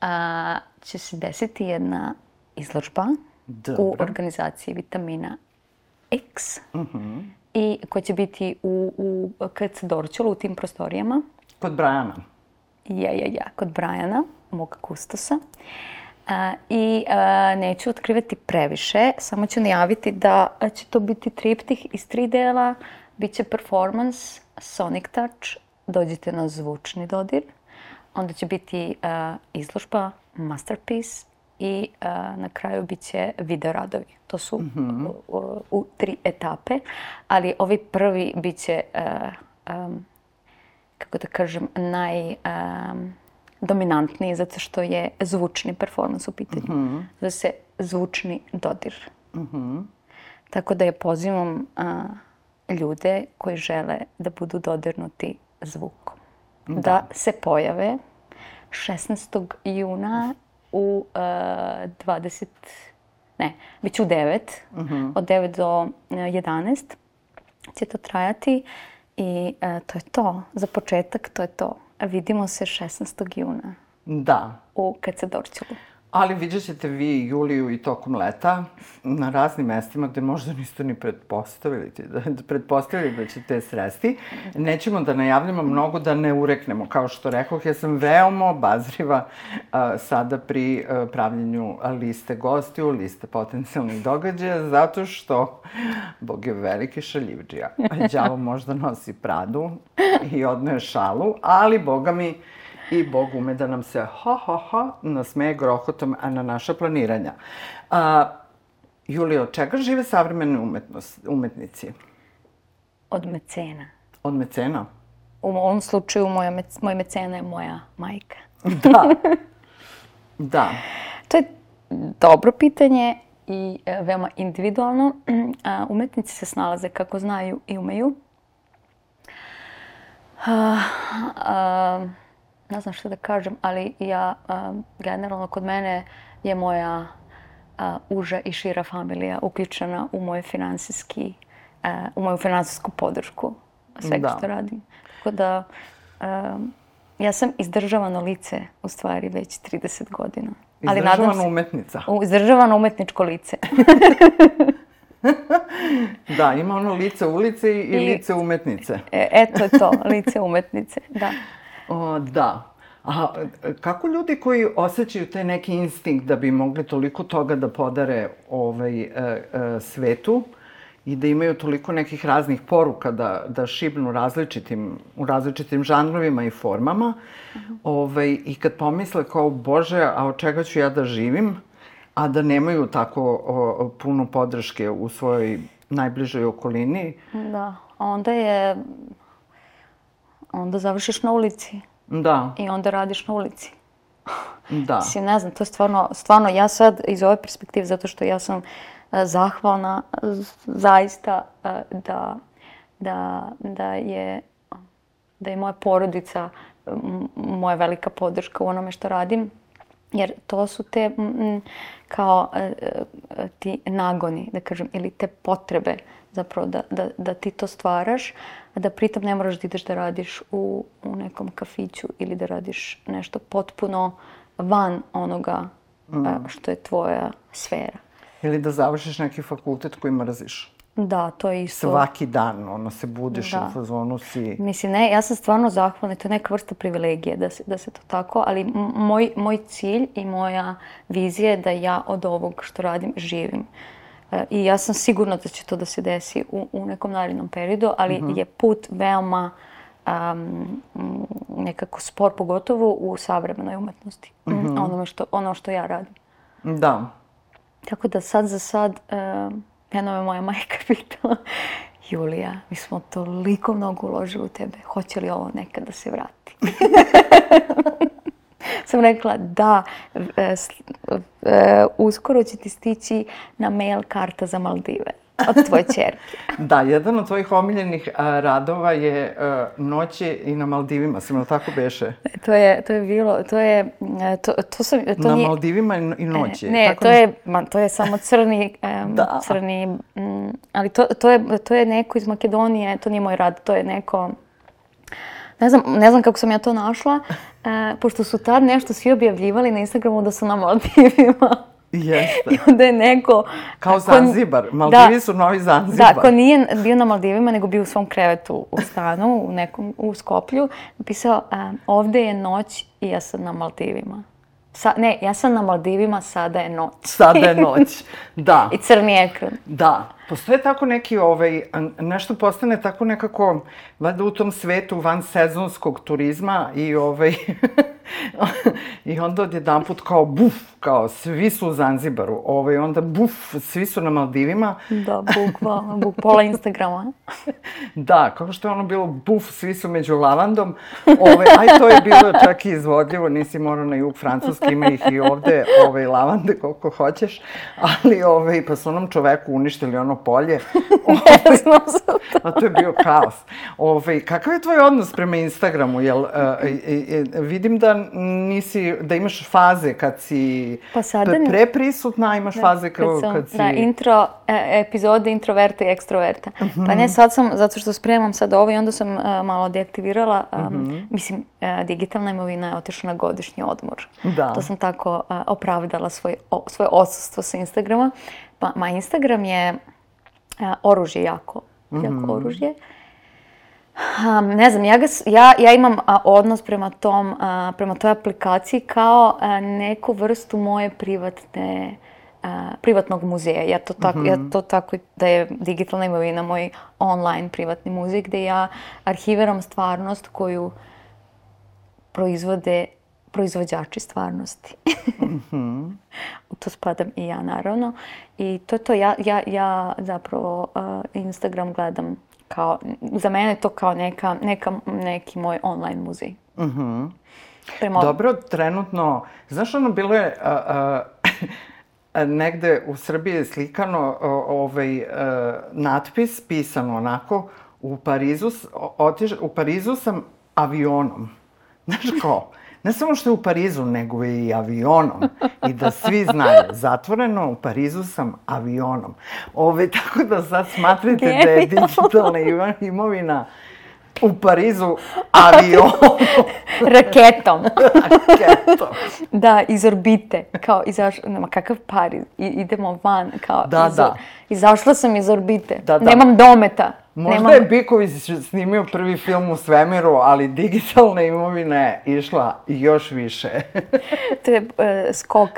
a, će se desiti jedna izložba Dobro. u organizaciji vitamina X uh mhm. -huh. i koja će biti u, u KC Dorčulu, u tim prostorijama. Kod Brajana. Ja, ja, ja, kod Brajana, mog kustosa. A, I a, neću otkrivati previše, samo ću najaviti da će to biti triptih iz tri dela. Biće performance, Sonic Touch, dođite na zvučni dodir. Onda će biti a, izložba masterpiece i uh, na kraju bit će video radovi. To su mm -hmm. u, u, u tri etape, ali ovi prvi bit će uh, um, kako da kažem, naj... Um, dominantniji zato što je zvučni performans u pitanju. Mm -hmm. Da se zvučni dodir. Mm -hmm. Tako da je pozivam a, ljude koji žele da budu dodirnuti zvukom. Da, da se pojave 16. juna u uh, 20, ne, već u 9, uh -huh. od 9 do 11 će to trajati i uh, to je to. Za početak to je to. Vidimo se 16. juna. Da. U Kacadorćulu. Ali vidjet ćete vi Juliju i tokom leta na raznim mestima gde možda niste ni pretpostavili, da, pretpostavili da ćete sresti. Nećemo da najavljamo mnogo da ne ureknemo. Kao što rekoh, ja sam veoma obazriva a, sada pri a, pravljenju liste gostiju, liste potencijalnih događaja, zato što Bog je veliki šaljivđija. Đavo možda nosi pradu i odnoje šalu, ali Boga mi i Bog ume da nam se ha ha ha nasmeje grohotom na naša planiranja. A, Julio, od čega žive savremene umetnost, umetnici? Od mecena. Od mecena? U ovom slučaju moja, mec, moj mecena je moja majka. Da. da. To je dobro pitanje i e, veoma individualno. Umetnici se snalaze kako znaju i umeju. A, a, ne znam što da kažem, ali ja, um, generalno kod mene je moja uh, uža i šira familija uključena u moj finansijski, uh, u moju finansijsku podršku svega da. što radim. Tako da, um, ja sam izdržavano lice, u stvari, već 30 godina. Ali izdržavana se, umetnica. U, izdržavano umetničko lice. da, ima ono lice ulice i, I lice umetnice. E, eto je to, lice umetnice, da. O, da. A kako ljudi koji osjećaju taj neki instinkt da bi mogli toliko toga da podare ovaj, e, e, svetu i da imaju toliko nekih raznih poruka da, da šibnu različitim, u različitim žanrovima i formama, uh -huh. ovaj, i kad pomisle kao, Bože, a od čega ću ja da živim, a da nemaju tako o, puno podrške u svojoj najbližoj okolini. Da, onda je... Onda završiš na ulici. Da. I onda radiš na ulici. Da. Mislim, ne znam, to je stvarno, stvarno, ja sad iz ove perspektive, zato što ja sam uh, zahvalna zaista uh, da, da, da je da je moja porodica moja velika podrška u onome što radim. Jer to su te m, kao uh, ti nagoni, da kažem, ili te potrebe zapravo da, da, da ti to stvaraš, a da pritom ne moraš da ideš da radiš u, u nekom kafiću ili da radiš nešto potpuno van onoga mm. što je tvoja sfera. Ili da završiš neki fakultet koji mrziš. Da, to je isto. Svaki dan, ono, se budiš da. u fazonu si... Mislim, ne, ja sam stvarno zahvalna, to je neka vrsta privilegije da se, da se to tako, ali moj, moj cilj i moja vizija je da ja od ovog što radim živim. I ja sam sigurna da će to da se desi u, u nekom narednom periodu, ali mm -hmm. je put veoma um, nekako spor, pogotovo u savremenoj umetnosti. Mm -hmm. ono, što, ono što ja radim. Da. Tako da sad za sad, um, jedno me moja majka pitala, Julija, mi smo toliko mnogo uložili u tebe, hoće li ovo nekad da se vrati? sam rekla da, e, e, uskoro će ti stići na mail karta za Maldive od tvoje čerke. da, jedan od tvojih omiljenih a, radova je a, noće i na Maldivima, sam li tako beše? To je, to je bilo, to je, to, to sam, to na nije... Maldivima i noći. Ne, tako to, ne... je, man, to je samo crni, um, da. crni, um, ali to, to, je, to je neko iz Makedonije, to nije moj rad, to je neko, ne znam, ne znam kako sam ja to našla, e, pošto su tad nešto svi objavljivali na Instagramu da su na Maldivima. Jeste. I onda je neko... Kao Zanzibar. Maldivi da, su novi Zanzibar. Da, ko nije bio na Maldivima, nego bio u svom krevetu u stanu, u nekom, u Skoplju, napisao, um, ovde je noć i ja sam na Maldivima. Sa, ne, ja sam na Maldivima, sada je noć. Sada je noć, da. I crni ekran. Da. Postoje tako neki, ovaj, nešto postane tako nekako, valjda u tom svetu van sezonskog turizma i ovaj, I onda odjedan put kao buf, kao svi su u Zanzibaru, ovaj, onda buf, svi su na Maldivima. Da, bukvalno, buk, pola Instagrama. da, kao što je ono bilo buf, svi su među lavandom. Ovaj, aj, to je bilo čak i izvodljivo, nisi morao na jug Francuske, ima ih i ovde ovaj, lavande koliko hoćeš, ali ovaj, pa su onom čoveku uništili ono polje. Ovaj, a to je bio kaos. Ovaj, kakav je tvoj odnos prema Instagramu? Jel, uh, vidim da nisi, da imaš faze kad si pa sada, pre prisutna, imaš da, faze kao kad, kad si... Da, intro, e, epizode introverta i ekstroverta. Uh -huh. Pa ne, sad sam, zato što spremam sad ovo i onda sam uh, malo deaktivirala, um, uh -huh. mislim, uh, digitalna imovina je otišla na godišnji odmor. Da. To sam tako uh, opravdala svoj, o, svoje odsustvo sa Instagrama. Pa, ma Instagram je oružje jako, jako mm oružje. Um, ne znam, ja, ga, ja, ja imam a, odnos prema, tom, a, prema toj aplikaciji kao a, neku vrstu moje privatne, a, privatnog muzeja. Ja to, tako, mm -hmm. ja to tako da je digitalna imovina moj online privatni muzej gde ja arhiviram stvarnost koju proizvode proizvođači stvarnosti. mm -hmm. U to spadam i ja, naravno. I to je to. Ja, ja, ja zapravo uh, Instagram gledam kao, za mene je to kao neka, neka, neki moj online muzej. Mm -hmm. Prema... Dobro, trenutno, znaš ono, bilo je a, a, negde u Srbiji je slikano ovaj a, natpis, pisano onako, u Parizu, otiš, u Parizu sam avionom. Znaš ko? Ne samo što je u Parizu, nego i avionom. I da svi znaju, zatvoreno u Parizu sam avionom. Ove, tako da sad smatrate da je digitalna imovina u Parizu avionom. Raketom. Raketom. da, iz orbite. Kao, izaš, nema, kakav Pariz. I, idemo van. Kao, da, iz, da. Izašla sam iz orbite. Da, da. Nemam dometa. Možda Nemam... je Biković snimio prvi film u svemiru, ali digitalna imovina je išla još više. to je uh, skok,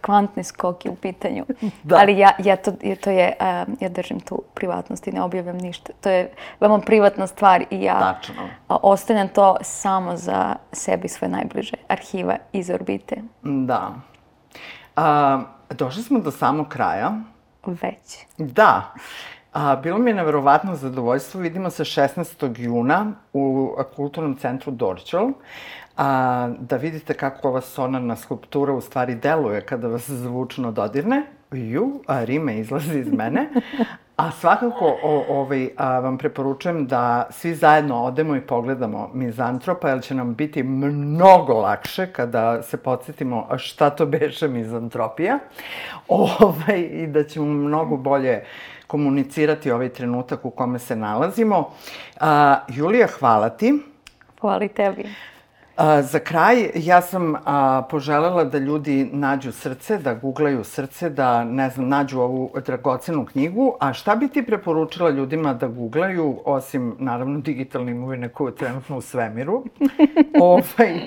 kvantni skok je u pitanju. Da. Ali ja, ja, to, to je, uh, ja držim tu privatnost i ne objavljam ništa. To je veoma privatna stvar i ja Tačno. Uh, ostavljam to samo za sebi svoje najbliže arhiva iz orbite. Da. Uh, došli smo do samog kraja. Već. Da. A, bilo mi je neverovatno zadovoljstvo. Vidimo se 16. juna u Kulturnom centru Dorčel. A, da vidite kako ova sonarna skulptura u stvari deluje kada vas zvučno dodirne. Ju, a rime izlazi iz mene. A svakako o, ovaj, a, vam preporučujem da svi zajedno odemo i pogledamo Mizantropa, jer će nam biti mnogo lakše kada se podsjetimo šta to beše Mizantropija. Ovaj, I da ćemo mnogo bolje komunicirati ovaj trenutak u kome se nalazimo. A, Julija, hvala ti. Hvala i tebi. A, za kraj, ja sam a, poželela da ljudi nađu srce, da googlaju srce, da, ne znam, nađu ovu dragocenu knjigu. A šta bi ti preporučila ljudima da googlaju, osim, naravno, digitalne imovine koje je trenutno u svemiru? ovaj,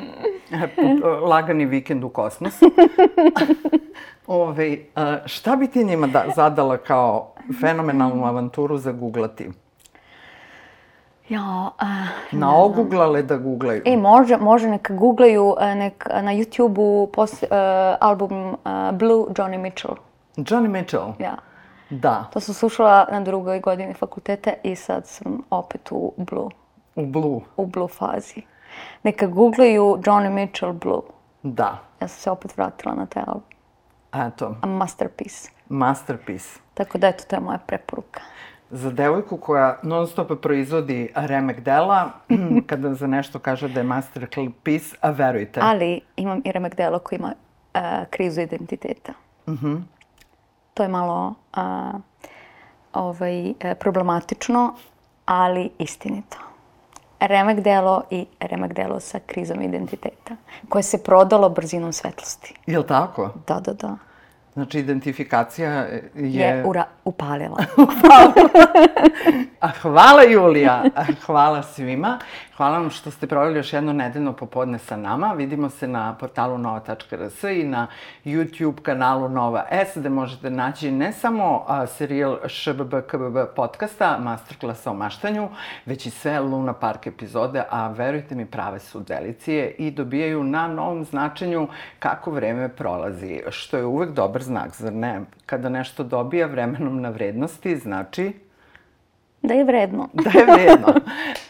lagani vikend u kosmosu. Ove, a, šta bi ti njima da, zadala kao fenomenalnu avanturu za googlati? Ja, uh, Naoguglale da googlaju. E, može, može neka googlaju nek, na YouTube-u uh, album uh, Blue Johnny Mitchell. Johnny Mitchell? Ja. Da. To sam slušala na drugoj godini fakultete i sad sam opet u Blue. U Blue? U Blue fazi. Neka googlaju Johnny Mitchell Blue. Da. Ja sam se opet vratila na taj album. Eto. A masterpiece. Masterpiece. Tako da, eto, to je moja preporuka. Za devojku koja non stop proizvodi remek dela, kada za nešto kaže da je masterpiece, a verujte. Ali imam i remek delo koji ima uh, krizu identiteta. Uh mhm. -huh. To je malo uh, ovaj, e, problematično, ali istinito. Remek delo i remek delo sa krizom identiteta, koje se prodalo brzinom svetlosti. Je li tako? Da, da, da. Znači, identifikacija je... Je ura, upalila. A hvala Julija, hvala svima. Hvala vam što ste proveli još jedno nedeljno popodne sa nama. Vidimo se na portalu nova.rs i na YouTube kanalu Nova S, gde možete naći ne samo a, serijal ŠBB KBB podcasta, masterklasa o maštanju, već i sve Luna Park epizode, a verujte mi, prave su delicije i dobijaju na novom značenju kako vreme prolazi, što je uvek dobar znak, zar ne? Kada nešto dobija vremenom na vrednosti, znači Da je vredno. da je vredno.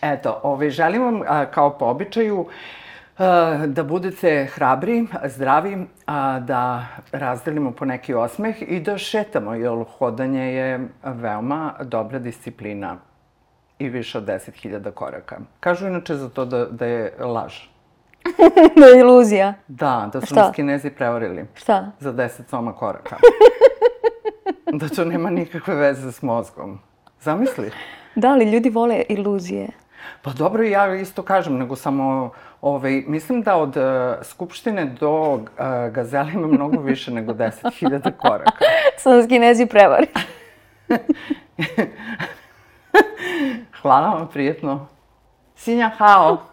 Eto, ovaj, želim vam, a, kao po običaju, a, da budete hrabri, zdravi, a, da razdelimo po neki osmeh i da šetamo, jer hodanje je veoma dobra disciplina i više od 10.000 koraka. Kažu inače za to da, da je laž. da je iluzija. Da, da su Šta? nas kinezi prevarili. Šta? Za 10 soma koraka. da to nema nikakve veze s mozgom. Zamisli. Da li ljudi vole iluzije? Pa dobro, ja isto kažem, nego samo, ovaj, mislim da od uh, Skupštine do uh, Gazela ima mnogo više nego 10.000 koraka. Su nas kinezi prevari. Hvala vam, prijetno. Sinja hao!